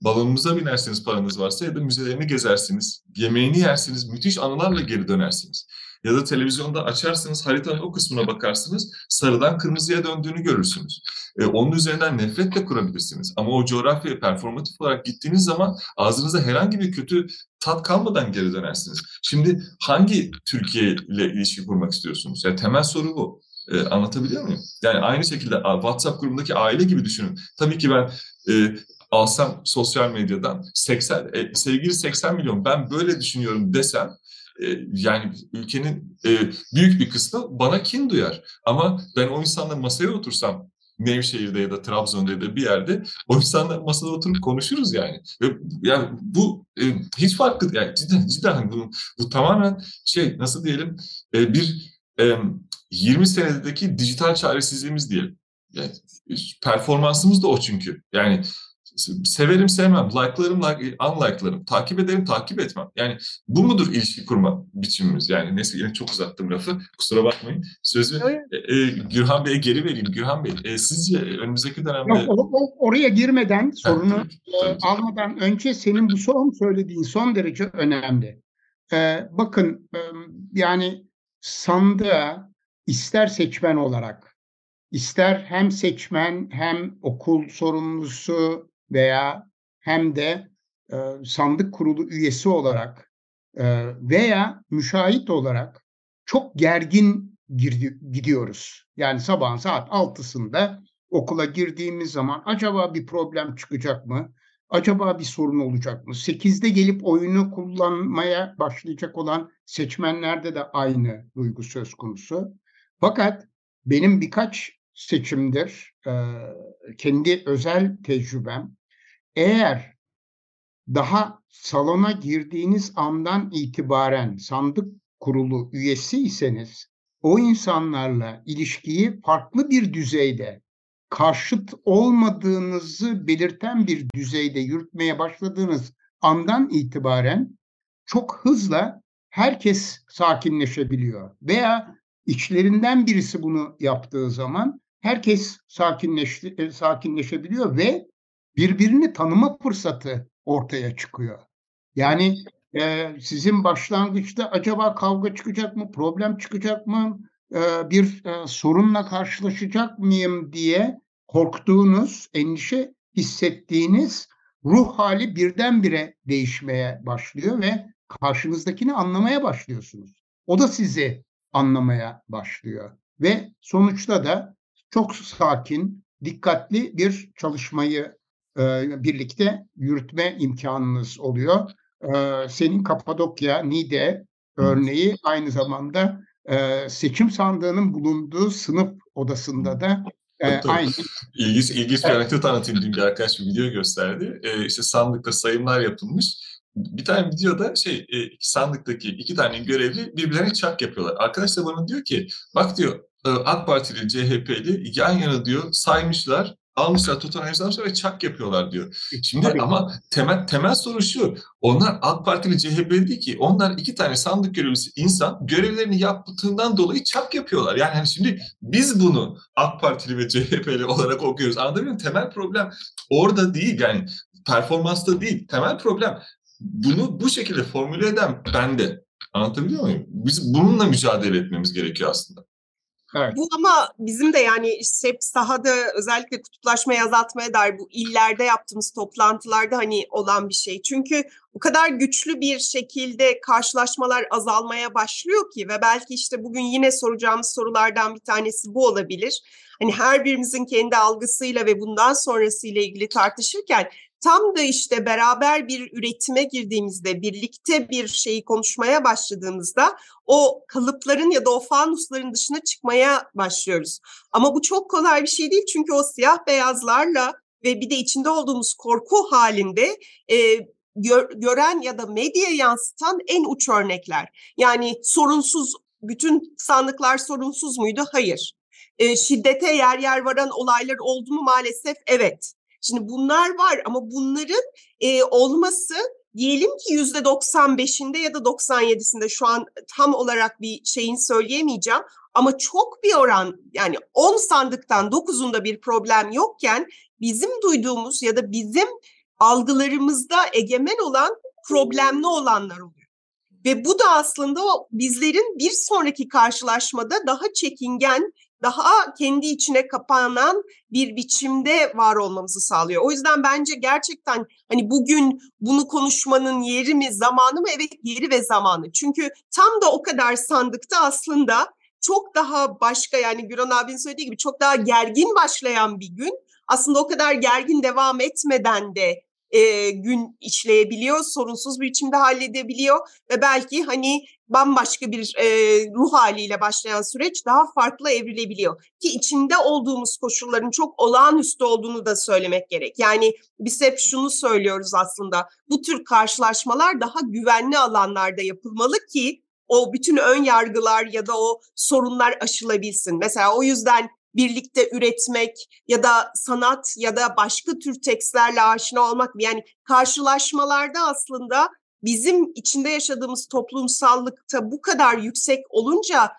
Balonumuza binersiniz paranız varsa ya da müzelerini gezersiniz, yemeğini yersiniz, müthiş anılarla geri dönersiniz. Ya da televizyonda açarsınız haritanın o kısmına bakarsınız sarıdan kırmızıya döndüğünü görürsünüz. E, onun üzerinden nefret de kurabilirsiniz. Ama o coğrafyaya performatif olarak gittiğiniz zaman ağzınızda herhangi bir kötü tat kalmadan geri dönersiniz. Şimdi hangi Türkiye ile ilişki kurmak istiyorsunuz? Yani temel soru bu. E, anlatabiliyor muyum? Yani aynı şekilde WhatsApp grubundaki aile gibi düşünün. Tabii ki ben e, alsam sosyal medyadan 80 e, sevgili 80 milyon ben böyle düşünüyorum desem e, yani ülkenin e, büyük bir kısmı bana kin duyar. Ama ben o insanla masaya otursam Nevşehir'de ya da Trabzon'da ya da bir yerde o insanla masada oturup konuşuruz yani. Ve yani bu e, hiç farklı yani cidden cidden hani bu, bu tamamen şey nasıl diyelim e, bir 20 senedeki dijital çaresizliğimiz diyelim. Yani performansımız da o çünkü. Yani severim sevmem, like'larım, like, unlike'larım, takip ederim, takip etmem. Yani bu mudur ilişki kurma biçimimiz? Yani neyse yine çok uzattım lafı, kusura bakmayın. Sözü e, e, Gürhan Bey'e geri vereyim. Gürhan Bey, e, sizce önümüzdeki dönemde... Yok, o, o, oraya girmeden, sorunu tabii, tabii. almadan önce senin bu son söylediğin son derece önemli. e, bakın e, yani sandığa ister seçmen olarak, ister hem seçmen hem okul sorumlusu veya hem de e, sandık kurulu üyesi olarak e, veya müşahit olarak çok gergin girdi, gidiyoruz. Yani sabahın saat altısında okula girdiğimiz zaman acaba bir problem çıkacak mı? Acaba bir sorun olacak mı? Sekizde gelip oyunu kullanmaya başlayacak olan seçmenlerde de aynı duygu söz konusu. Fakat benim birkaç seçimdir kendi özel tecrübem eğer daha salona girdiğiniz andan itibaren sandık kurulu üyesiyseniz o insanlarla ilişkiyi farklı bir düzeyde karşıt olmadığınızı belirten bir düzeyde yürütmeye başladığınız andan itibaren çok hızla herkes sakinleşebiliyor. Veya içlerinden birisi bunu yaptığı zaman herkes sakinleşti, e, sakinleşebiliyor ve birbirini tanıma fırsatı ortaya çıkıyor. Yani e, sizin başlangıçta acaba kavga çıkacak mı, problem çıkacak mı, e, bir e, sorunla karşılaşacak mıyım diye korktuğunuz, endişe hissettiğiniz ruh hali birdenbire değişmeye başlıyor ve karşınızdakini anlamaya başlıyorsunuz. O da sizi anlamaya başlıyor ve sonuçta da çok sakin, dikkatli bir çalışmayı e, birlikte yürütme imkanınız oluyor. E, senin Kapadokya, Nide örneği aynı zamanda e, seçim sandığının bulunduğu sınıf odasında da e, aynı. İlginç, ilginç bir anekdot anlatayım. Dün bir arkadaş bir video gösterdi. E, işte sandıkta sayımlar yapılmış. Bir tane videoda şey e, sandıktaki iki tane görevli birbirlerine çak yapıyorlar. Arkadaş da bana diyor ki bak diyor e, AK Partili, CHP'li yan yana diyor saymışlar almışlar totalajlamışlar ve çak yapıyorlar diyor. Şimdi Tabii. ama temel temel soru şu. Onlar AK Partili CHP değil ki. Onlar iki tane sandık görevlisi insan görevlerini yaptığından dolayı çak yapıyorlar. Yani hani şimdi biz bunu AK Partili ve CHP'li olarak okuyoruz. Anladın mı? Temel problem orada değil yani performansta değil. Temel problem bunu bu şekilde formüle eden bende. Anlatabiliyor muyum? Biz bununla mücadele etmemiz gerekiyor aslında. Evet. Bu ama bizim de yani hep sahada özellikle kutuplaşmayı azaltmaya dair bu illerde yaptığımız toplantılarda hani olan bir şey. Çünkü o kadar güçlü bir şekilde karşılaşmalar azalmaya başlıyor ki ve belki işte bugün yine soracağımız sorulardan bir tanesi bu olabilir. Hani her birimizin kendi algısıyla ve bundan sonrasıyla ilgili tartışırken tam da işte beraber bir üretime girdiğimizde, birlikte bir şeyi konuşmaya başladığımızda o kalıpların ya da o fanusların dışına çıkmaya başlıyoruz. Ama bu çok kolay bir şey değil çünkü o siyah beyazlarla ve bir de içinde olduğumuz korku halinde e, gör, gören ya da medya yansıtan en uç örnekler. Yani sorunsuz, bütün sandıklar sorunsuz muydu? Hayır. E, şiddete yer yer varan olaylar oldu mu maalesef? Evet. Şimdi bunlar var ama bunların e, olması diyelim ki yüzde 95'inde ya da 97'sinde şu an tam olarak bir şeyin söyleyemeyeceğim ama çok bir oran yani 10 sandıktan 9'unda bir problem yokken bizim duyduğumuz ya da bizim algılarımızda egemen olan problemli olanlar oluyor. Ve bu da aslında bizlerin bir sonraki karşılaşmada daha çekingen daha kendi içine kapanan bir biçimde var olmamızı sağlıyor. O yüzden bence gerçekten hani bugün bunu konuşmanın yeri mi zamanı mı? Evet yeri ve zamanı. Çünkü tam da o kadar sandıkta aslında çok daha başka yani Güran abinin söylediği gibi çok daha gergin başlayan bir gün aslında o kadar gergin devam etmeden de e, gün işleyebiliyor, sorunsuz bir biçimde halledebiliyor ve belki hani bambaşka bir e, ruh haliyle başlayan süreç daha farklı evrilebiliyor. Ki içinde olduğumuz koşulların çok olağanüstü olduğunu da söylemek gerek. Yani biz hep şunu söylüyoruz aslında bu tür karşılaşmalar daha güvenli alanlarda yapılmalı ki o bütün ön yargılar ya da o sorunlar aşılabilsin. Mesela o yüzden birlikte üretmek ya da sanat ya da başka tür tekstlerle aşina olmak yani karşılaşmalarda aslında bizim içinde yaşadığımız toplumsallıkta bu kadar yüksek olunca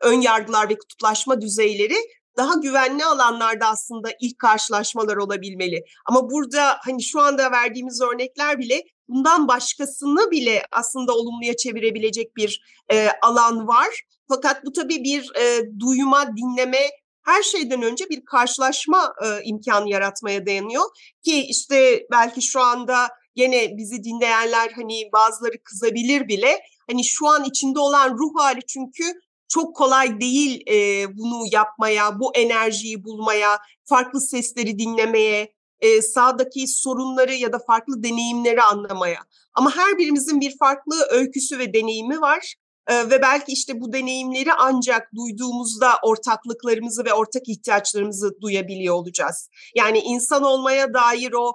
ön yargılar ve kutuplaşma düzeyleri daha güvenli alanlarda aslında ilk karşılaşmalar olabilmeli. Ama burada hani şu anda verdiğimiz örnekler bile bundan başkasını bile aslında olumluya çevirebilecek bir e, alan var. Fakat bu tabii bir e, duyma, dinleme, her şeyden önce bir karşılaşma e, imkanı yaratmaya dayanıyor. Ki işte belki şu anda gene bizi dinleyenler hani bazıları kızabilir bile. Hani şu an içinde olan ruh hali çünkü çok kolay değil e, bunu yapmaya, bu enerjiyi bulmaya, farklı sesleri dinlemeye, e, sağdaki sorunları ya da farklı deneyimleri anlamaya. Ama her birimizin bir farklı öyküsü ve deneyimi var. Ve belki işte bu deneyimleri ancak duyduğumuzda ortaklıklarımızı ve ortak ihtiyaçlarımızı duyabiliyor olacağız. Yani insan olmaya dair o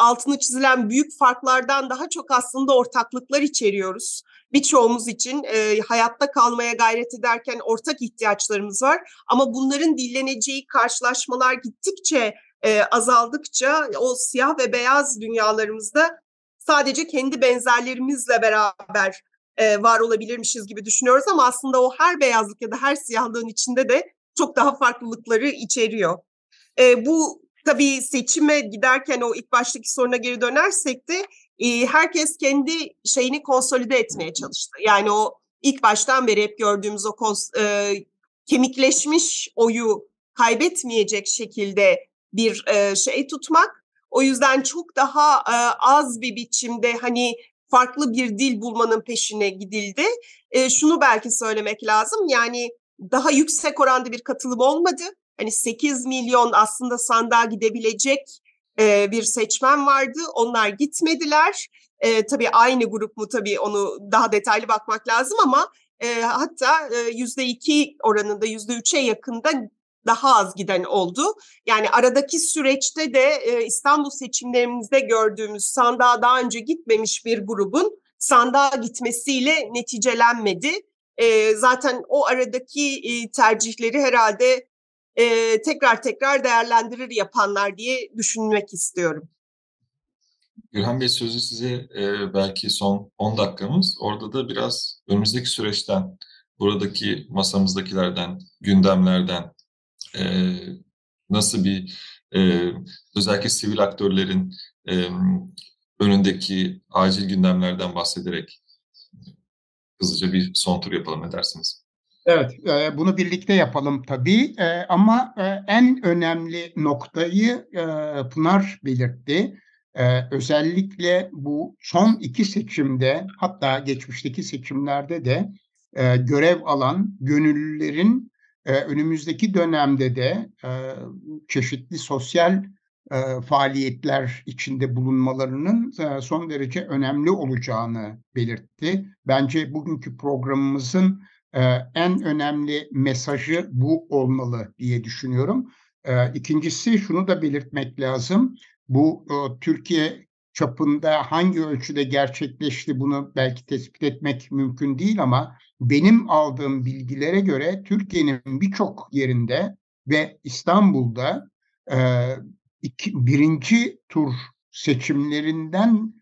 altını çizilen büyük farklardan daha çok aslında ortaklıklar içeriyoruz. Birçoğumuz için e, hayatta kalmaya gayret ederken ortak ihtiyaçlarımız var. Ama bunların dilleneceği karşılaşmalar gittikçe e, azaldıkça o siyah ve beyaz dünyalarımızda sadece kendi benzerlerimizle beraber e, var olabilirmişiz gibi düşünüyoruz ama aslında o her beyazlık ya da her siyahlığın içinde de çok daha farklılıkları içeriyor. E, bu tabii seçime giderken o ilk baştaki soruna geri dönersek de e, herkes kendi şeyini konsolide etmeye çalıştı. Yani o ilk baştan beri hep gördüğümüz o kons- e, kemikleşmiş oyu kaybetmeyecek şekilde bir e, şey tutmak. O yüzden çok daha e, az bir biçimde hani farklı bir dil bulmanın peşine gidildi. E, şunu belki söylemek lazım yani daha yüksek oranda bir katılım olmadı. Hani 8 milyon aslında sandığa gidebilecek e, bir seçmen vardı. Onlar gitmediler. E, tabii aynı grup mu tabii onu daha detaylı bakmak lazım ama e, hatta yüzde iki oranında yüzde üçe yakında daha az giden oldu. Yani aradaki süreçte de e, İstanbul seçimlerimizde gördüğümüz sandığa daha önce gitmemiş bir grubun sandığa gitmesiyle neticelenmedi. E, zaten o aradaki e, tercihleri herhalde e, tekrar tekrar değerlendirir yapanlar diye düşünmek istiyorum. Gürhan Bey sözü size e, belki son 10 dakikamız. Orada da biraz önümüzdeki süreçten, buradaki masamızdakilerden, gündemlerden, e, nasıl bir e, özellikle sivil aktörlerin e, önündeki acil gündemlerden bahsederek hızlıca bir son tur yapalım ne dersiniz? Evet, e, bunu birlikte yapalım tabii e, ama e, en önemli noktayı Pınar belirtti. Özellikle bu son iki seçimde hatta geçmişteki seçimlerde de görev alan gönüllülerin önümüzdeki dönemde de çeşitli sosyal faaliyetler içinde bulunmalarının son derece önemli olacağını belirtti. Bence bugünkü programımızın en önemli mesajı bu olmalı diye düşünüyorum. İkincisi şunu da belirtmek lazım. Bu Türkiye çapında hangi ölçüde gerçekleşti bunu belki tespit etmek mümkün değil ama benim aldığım bilgilere göre Türkiye'nin birçok yerinde ve İstanbul'da iki, birinci tur seçimlerinden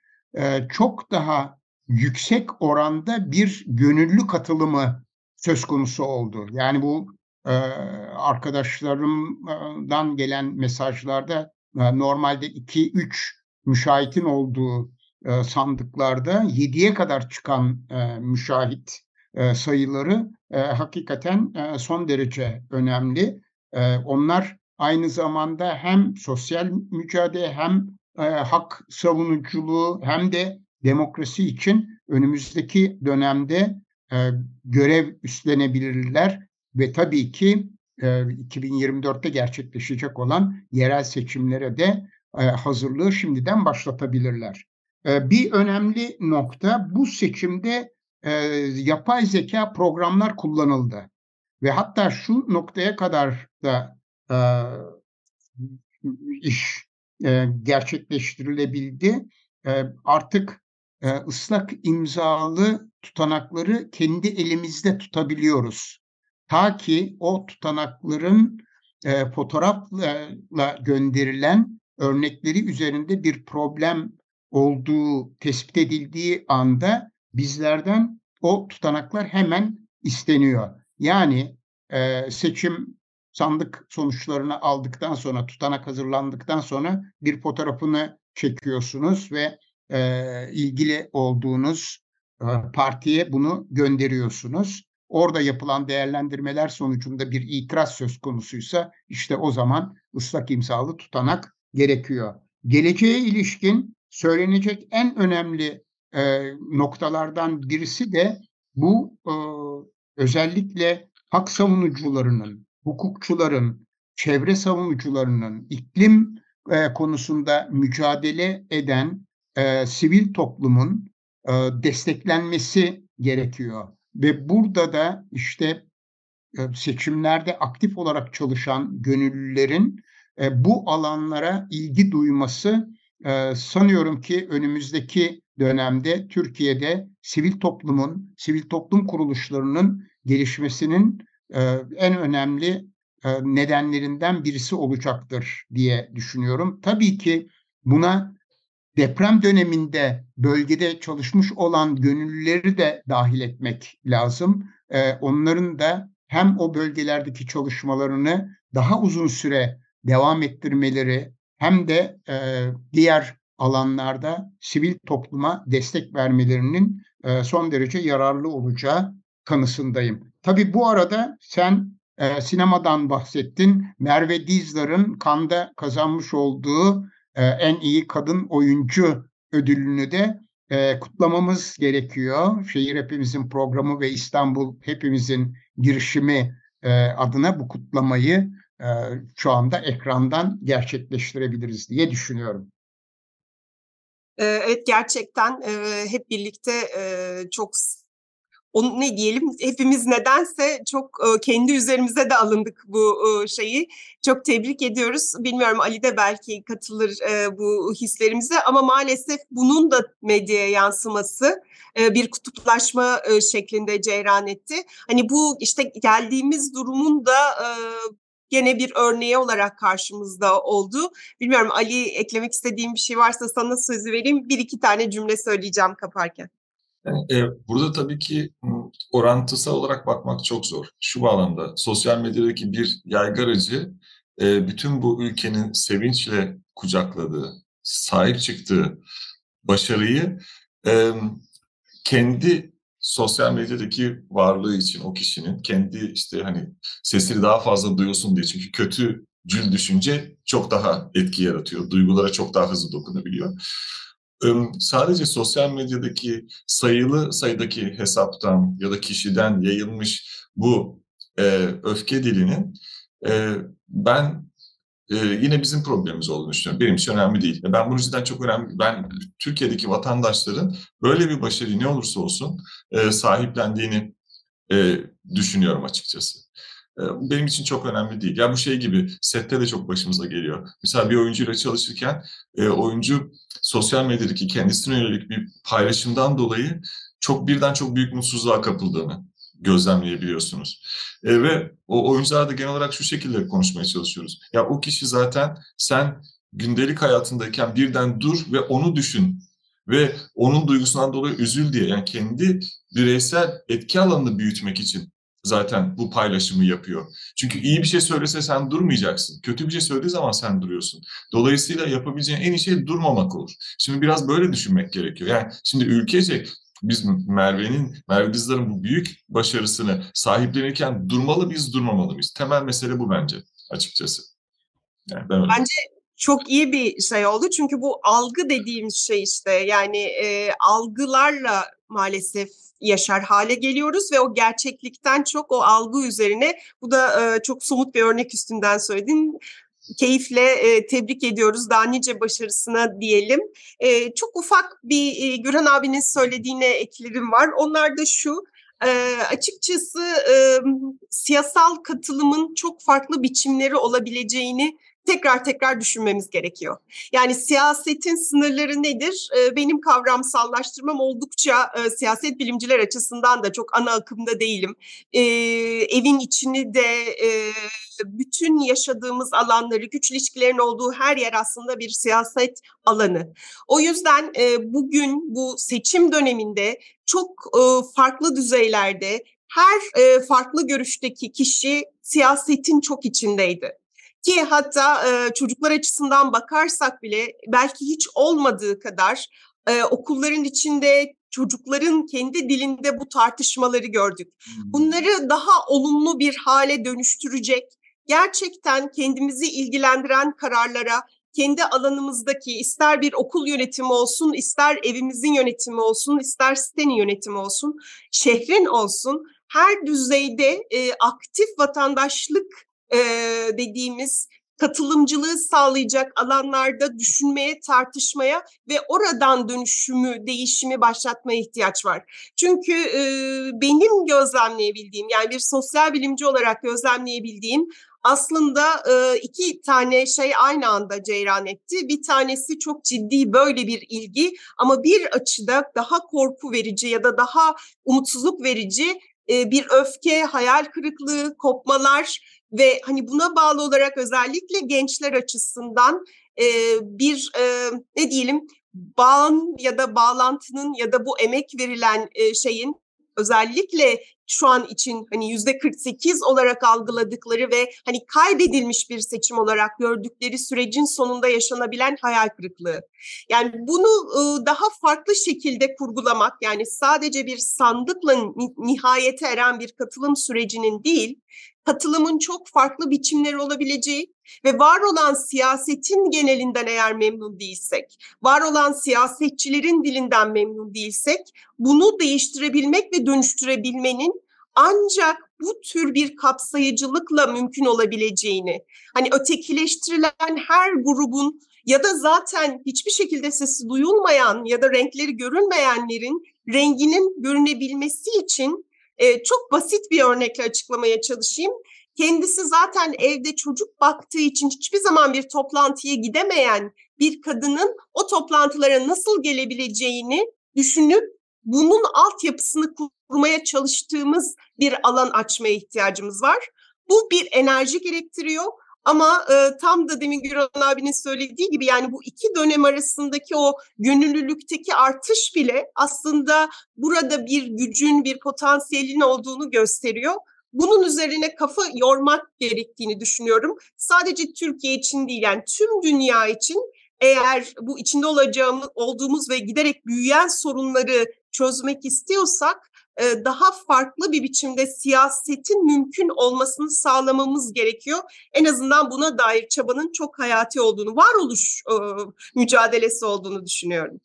çok daha yüksek oranda bir gönüllü katılımı söz konusu oldu. Yani bu e, arkadaşlarımdan gelen mesajlarda e, normalde 2-3 müşahitin olduğu e, sandıklarda 7'ye kadar çıkan e, müşahit e, sayıları e, hakikaten e, son derece önemli. E, onlar aynı zamanda hem sosyal mücadele hem e, hak savunuculuğu hem de demokrasi için önümüzdeki dönemde e, görev üstlenebilirler ve tabii ki e, 2024'te gerçekleşecek olan yerel seçimlere de e, hazırlığı şimdiden başlatabilirler. E, bir önemli nokta bu seçimde e, yapay zeka programlar kullanıldı ve hatta şu noktaya kadar da e, iş e, gerçekleştirilebildi. E, artık e, ıslak imzalı tutanakları kendi elimizde tutabiliyoruz. Ta ki o tutanakların e, fotoğrafla gönderilen örnekleri üzerinde bir problem olduğu tespit edildiği anda bizlerden o tutanaklar hemen isteniyor. Yani e, seçim sandık sonuçlarını aldıktan sonra, tutanak hazırlandıktan sonra bir fotoğrafını çekiyorsunuz ve e, ilgili olduğunuz e, partiye bunu gönderiyorsunuz. Orada yapılan değerlendirmeler sonucunda bir itiraz söz konusuysa işte o zaman ıslak imzalı tutanak gerekiyor. Geleceğe ilişkin söylenecek en önemli e, noktalardan birisi de bu e, özellikle hak savunucularının, hukukçuların, çevre savunucularının, iklim e, konusunda mücadele eden e, sivil toplumun e, desteklenmesi gerekiyor. Ve burada da işte e, seçimlerde aktif olarak çalışan gönüllülerin e, bu alanlara ilgi duyması e, sanıyorum ki önümüzdeki dönemde Türkiye'de sivil toplumun, sivil toplum kuruluşlarının gelişmesinin en önemli nedenlerinden birisi olacaktır diye düşünüyorum. Tabii ki buna deprem döneminde bölgede çalışmış olan gönüllüleri de dahil etmek lazım. Onların da hem o bölgelerdeki çalışmalarını daha uzun süre devam ettirmeleri hem de diğer alanlarda sivil topluma destek vermelerinin son derece yararlı olacağı kanısındayım. Tabii bu arada sen e, sinemadan bahsettin. Merve Dizdar'ın Kanda kazanmış olduğu e, en iyi kadın oyuncu ödülünü de e, kutlamamız gerekiyor. Şehir Hepimizin programı ve İstanbul Hepimizin girişimi e, adına bu kutlamayı e, şu anda ekrandan gerçekleştirebiliriz diye düşünüyorum. Evet gerçekten hep birlikte çok onu ne diyelim hepimiz nedense çok kendi üzerimize de alındık bu şeyi. Çok tebrik ediyoruz. Bilmiyorum Ali de belki katılır bu hislerimize ama maalesef bunun da medyaya yansıması bir kutuplaşma şeklinde ceyran etti. Hani bu işte geldiğimiz durumun da gene bir örneği olarak karşımızda oldu. Bilmiyorum Ali eklemek istediğim bir şey varsa sana sözü vereyim. Bir iki tane cümle söyleyeceğim kaparken. E, burada tabii ki orantısal olarak bakmak çok zor. Şu bağlamda sosyal medyadaki bir yaygaracı e, bütün bu ülkenin sevinçle kucakladığı, sahip çıktığı başarıyı kendi sosyal medyadaki varlığı için o kişinin kendi işte hani sesini daha fazla duyulsun diye çünkü kötü cül düşünce çok daha etki yaratıyor. Duygulara çok daha hızlı dokunabiliyor sadece sosyal medyadaki sayılı sayıdaki hesaptan ya da kişiden yayılmış bu e, öfke dilinin e, ben e, yine bizim problemimiz olduğunu düşünüyorum. Benim için önemli değil. Ben bunu cidden çok önemli. Ben Türkiye'deki vatandaşların böyle bir başarı ne olursa olsun e, sahiplendiğini e, düşünüyorum açıkçası benim için çok önemli değil. Ya bu şey gibi sette de çok başımıza geliyor. Mesela bir oyuncuyla çalışırken e, oyuncu sosyal medyadaki kendisine yönelik bir paylaşımdan dolayı çok birden çok büyük mutsuzluğa kapıldığını gözlemleyebiliyorsunuz. E, ve o oyuncular da genel olarak şu şekilde konuşmaya çalışıyoruz. Ya o kişi zaten sen gündelik hayatındayken birden dur ve onu düşün ve onun duygusundan dolayı üzül diye yani kendi bireysel etki alanını büyütmek için zaten bu paylaşımı yapıyor. Çünkü iyi bir şey söylese sen durmayacaksın. Kötü bir şey söylediği zaman sen duruyorsun. Dolayısıyla yapabileceğin en iyi şey durmamak olur. Şimdi biraz böyle düşünmek gerekiyor. Yani şimdi ülkece biz Merve'nin, Merve Dizdar'ın bu büyük başarısını sahiplenirken durmalı biz durmamalı mıyız? Temel mesele bu bence açıkçası. Yani ben öyle bence çok iyi bir şey oldu çünkü bu algı dediğimiz şey işte yani e, algılarla maalesef yaşar hale geliyoruz ve o gerçeklikten çok o algı üzerine bu da e, çok somut bir örnek üstünden söyledin keyifle e, tebrik ediyoruz. Daha nice başarısına diyelim. E, çok ufak bir e, Gürhan abinin söylediğine eklerim var. Onlar da şu. E, açıkçası e, siyasal katılımın çok farklı biçimleri olabileceğini tekrar tekrar düşünmemiz gerekiyor. Yani siyasetin sınırları nedir? Benim kavramsallaştırmam oldukça siyaset bilimciler açısından da çok ana akımda değilim. Evin içini de bütün yaşadığımız alanları, güç ilişkilerin olduğu her yer aslında bir siyaset alanı. O yüzden bugün bu seçim döneminde çok farklı düzeylerde her e, farklı görüşteki kişi siyasetin çok içindeydi. Ki hatta e, çocuklar açısından bakarsak bile belki hiç olmadığı kadar e, okulların içinde çocukların kendi dilinde bu tartışmaları gördük. Bunları daha olumlu bir hale dönüştürecek, gerçekten kendimizi ilgilendiren kararlara, kendi alanımızdaki ister bir okul yönetimi olsun, ister evimizin yönetimi olsun, ister sitenin yönetimi olsun, şehrin olsun, her düzeyde e, aktif vatandaşlık e, dediğimiz katılımcılığı sağlayacak alanlarda düşünmeye, tartışmaya ve oradan dönüşümü, değişimi başlatmaya ihtiyaç var. Çünkü e, benim gözlemleyebildiğim, yani bir sosyal bilimci olarak gözlemleyebildiğim aslında e, iki tane şey aynı anda ceyran etti. Bir tanesi çok ciddi böyle bir ilgi ama bir açıda daha korku verici ya da daha umutsuzluk verici bir öfke, hayal kırıklığı, kopmalar ve hani buna bağlı olarak özellikle gençler açısından e, bir e, ne diyelim bağın ya da bağlantının ya da bu emek verilen e, şeyin özellikle şu an için hani yüzde 48 olarak algıladıkları ve hani kaybedilmiş bir seçim olarak gördükleri sürecin sonunda yaşanabilen hayal kırıklığı. Yani bunu daha farklı şekilde kurgulamak yani sadece bir sandıkla nihayete eren bir katılım sürecinin değil, katılımın çok farklı biçimleri olabileceği ve var olan siyasetin genelinden eğer memnun değilsek, var olan siyasetçilerin dilinden memnun değilsek, bunu değiştirebilmek ve dönüştürebilmenin ancak bu tür bir kapsayıcılıkla mümkün olabileceğini, hani ötekileştirilen her grubun ya da zaten hiçbir şekilde sesi duyulmayan ya da renkleri görünmeyenlerin renginin görünebilmesi için e, çok basit bir örnekle açıklamaya çalışayım. Kendisi zaten evde çocuk baktığı için hiçbir zaman bir toplantıya gidemeyen bir kadının o toplantılara nasıl gelebileceğini düşünüp bunun altyapısını kurmaya çalıştığımız bir alan açmaya ihtiyacımız var. Bu bir enerji gerektiriyor ama e, tam da demin Güran abinin söylediği gibi yani bu iki dönem arasındaki o gönüllülükteki artış bile aslında burada bir gücün, bir potansiyelin olduğunu gösteriyor. Bunun üzerine kafa yormak gerektiğini düşünüyorum. Sadece Türkiye için değil yani tüm dünya için eğer bu içinde olacağımız olduğumuz ve giderek büyüyen sorunları çözmek istiyorsak daha farklı bir biçimde siyasetin mümkün olmasını sağlamamız gerekiyor. En azından buna dair çabanın çok hayati olduğunu, varoluş e, mücadelesi olduğunu düşünüyorum.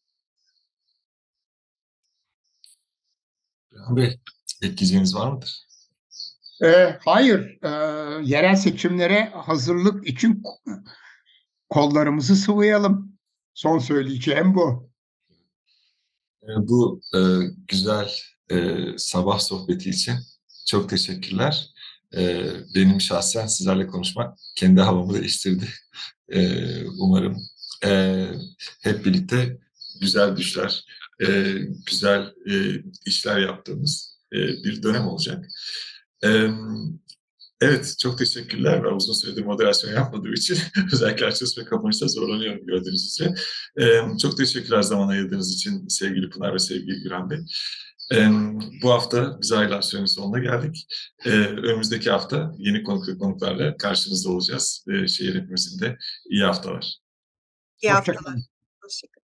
Bey, ekleyeceğiniz var mıdır? E, hayır, e, yerel seçimlere hazırlık için kollarımızı sıvayalım. Son söyleyeceğim bu. Bu e, güzel e, sabah sohbeti için çok teşekkürler. E, benim şahsen sizlerle konuşmak kendi havamı değiştirdi. E, umarım e, hep birlikte güzel düşler, e, güzel e, işler yaptığımız e, bir dönem olacak. E, Evet, çok teşekkürler. Ben uzun süredir moderasyon yapmadığım için özellikle açılış ve kapanışta zorlanıyorum gördüğünüz üzere. Ee, çok teşekkürler zaman ayırdığınız için sevgili Pınar ve sevgili Güran Bey. Bu hafta biz aylar sürenin sonuna geldik. Önümüzdeki hafta yeni konuk ve konuklarla karşınızda olacağız. Şehir hepimizin de iyi haftalar. İyi haftalar. Hoşçakalın.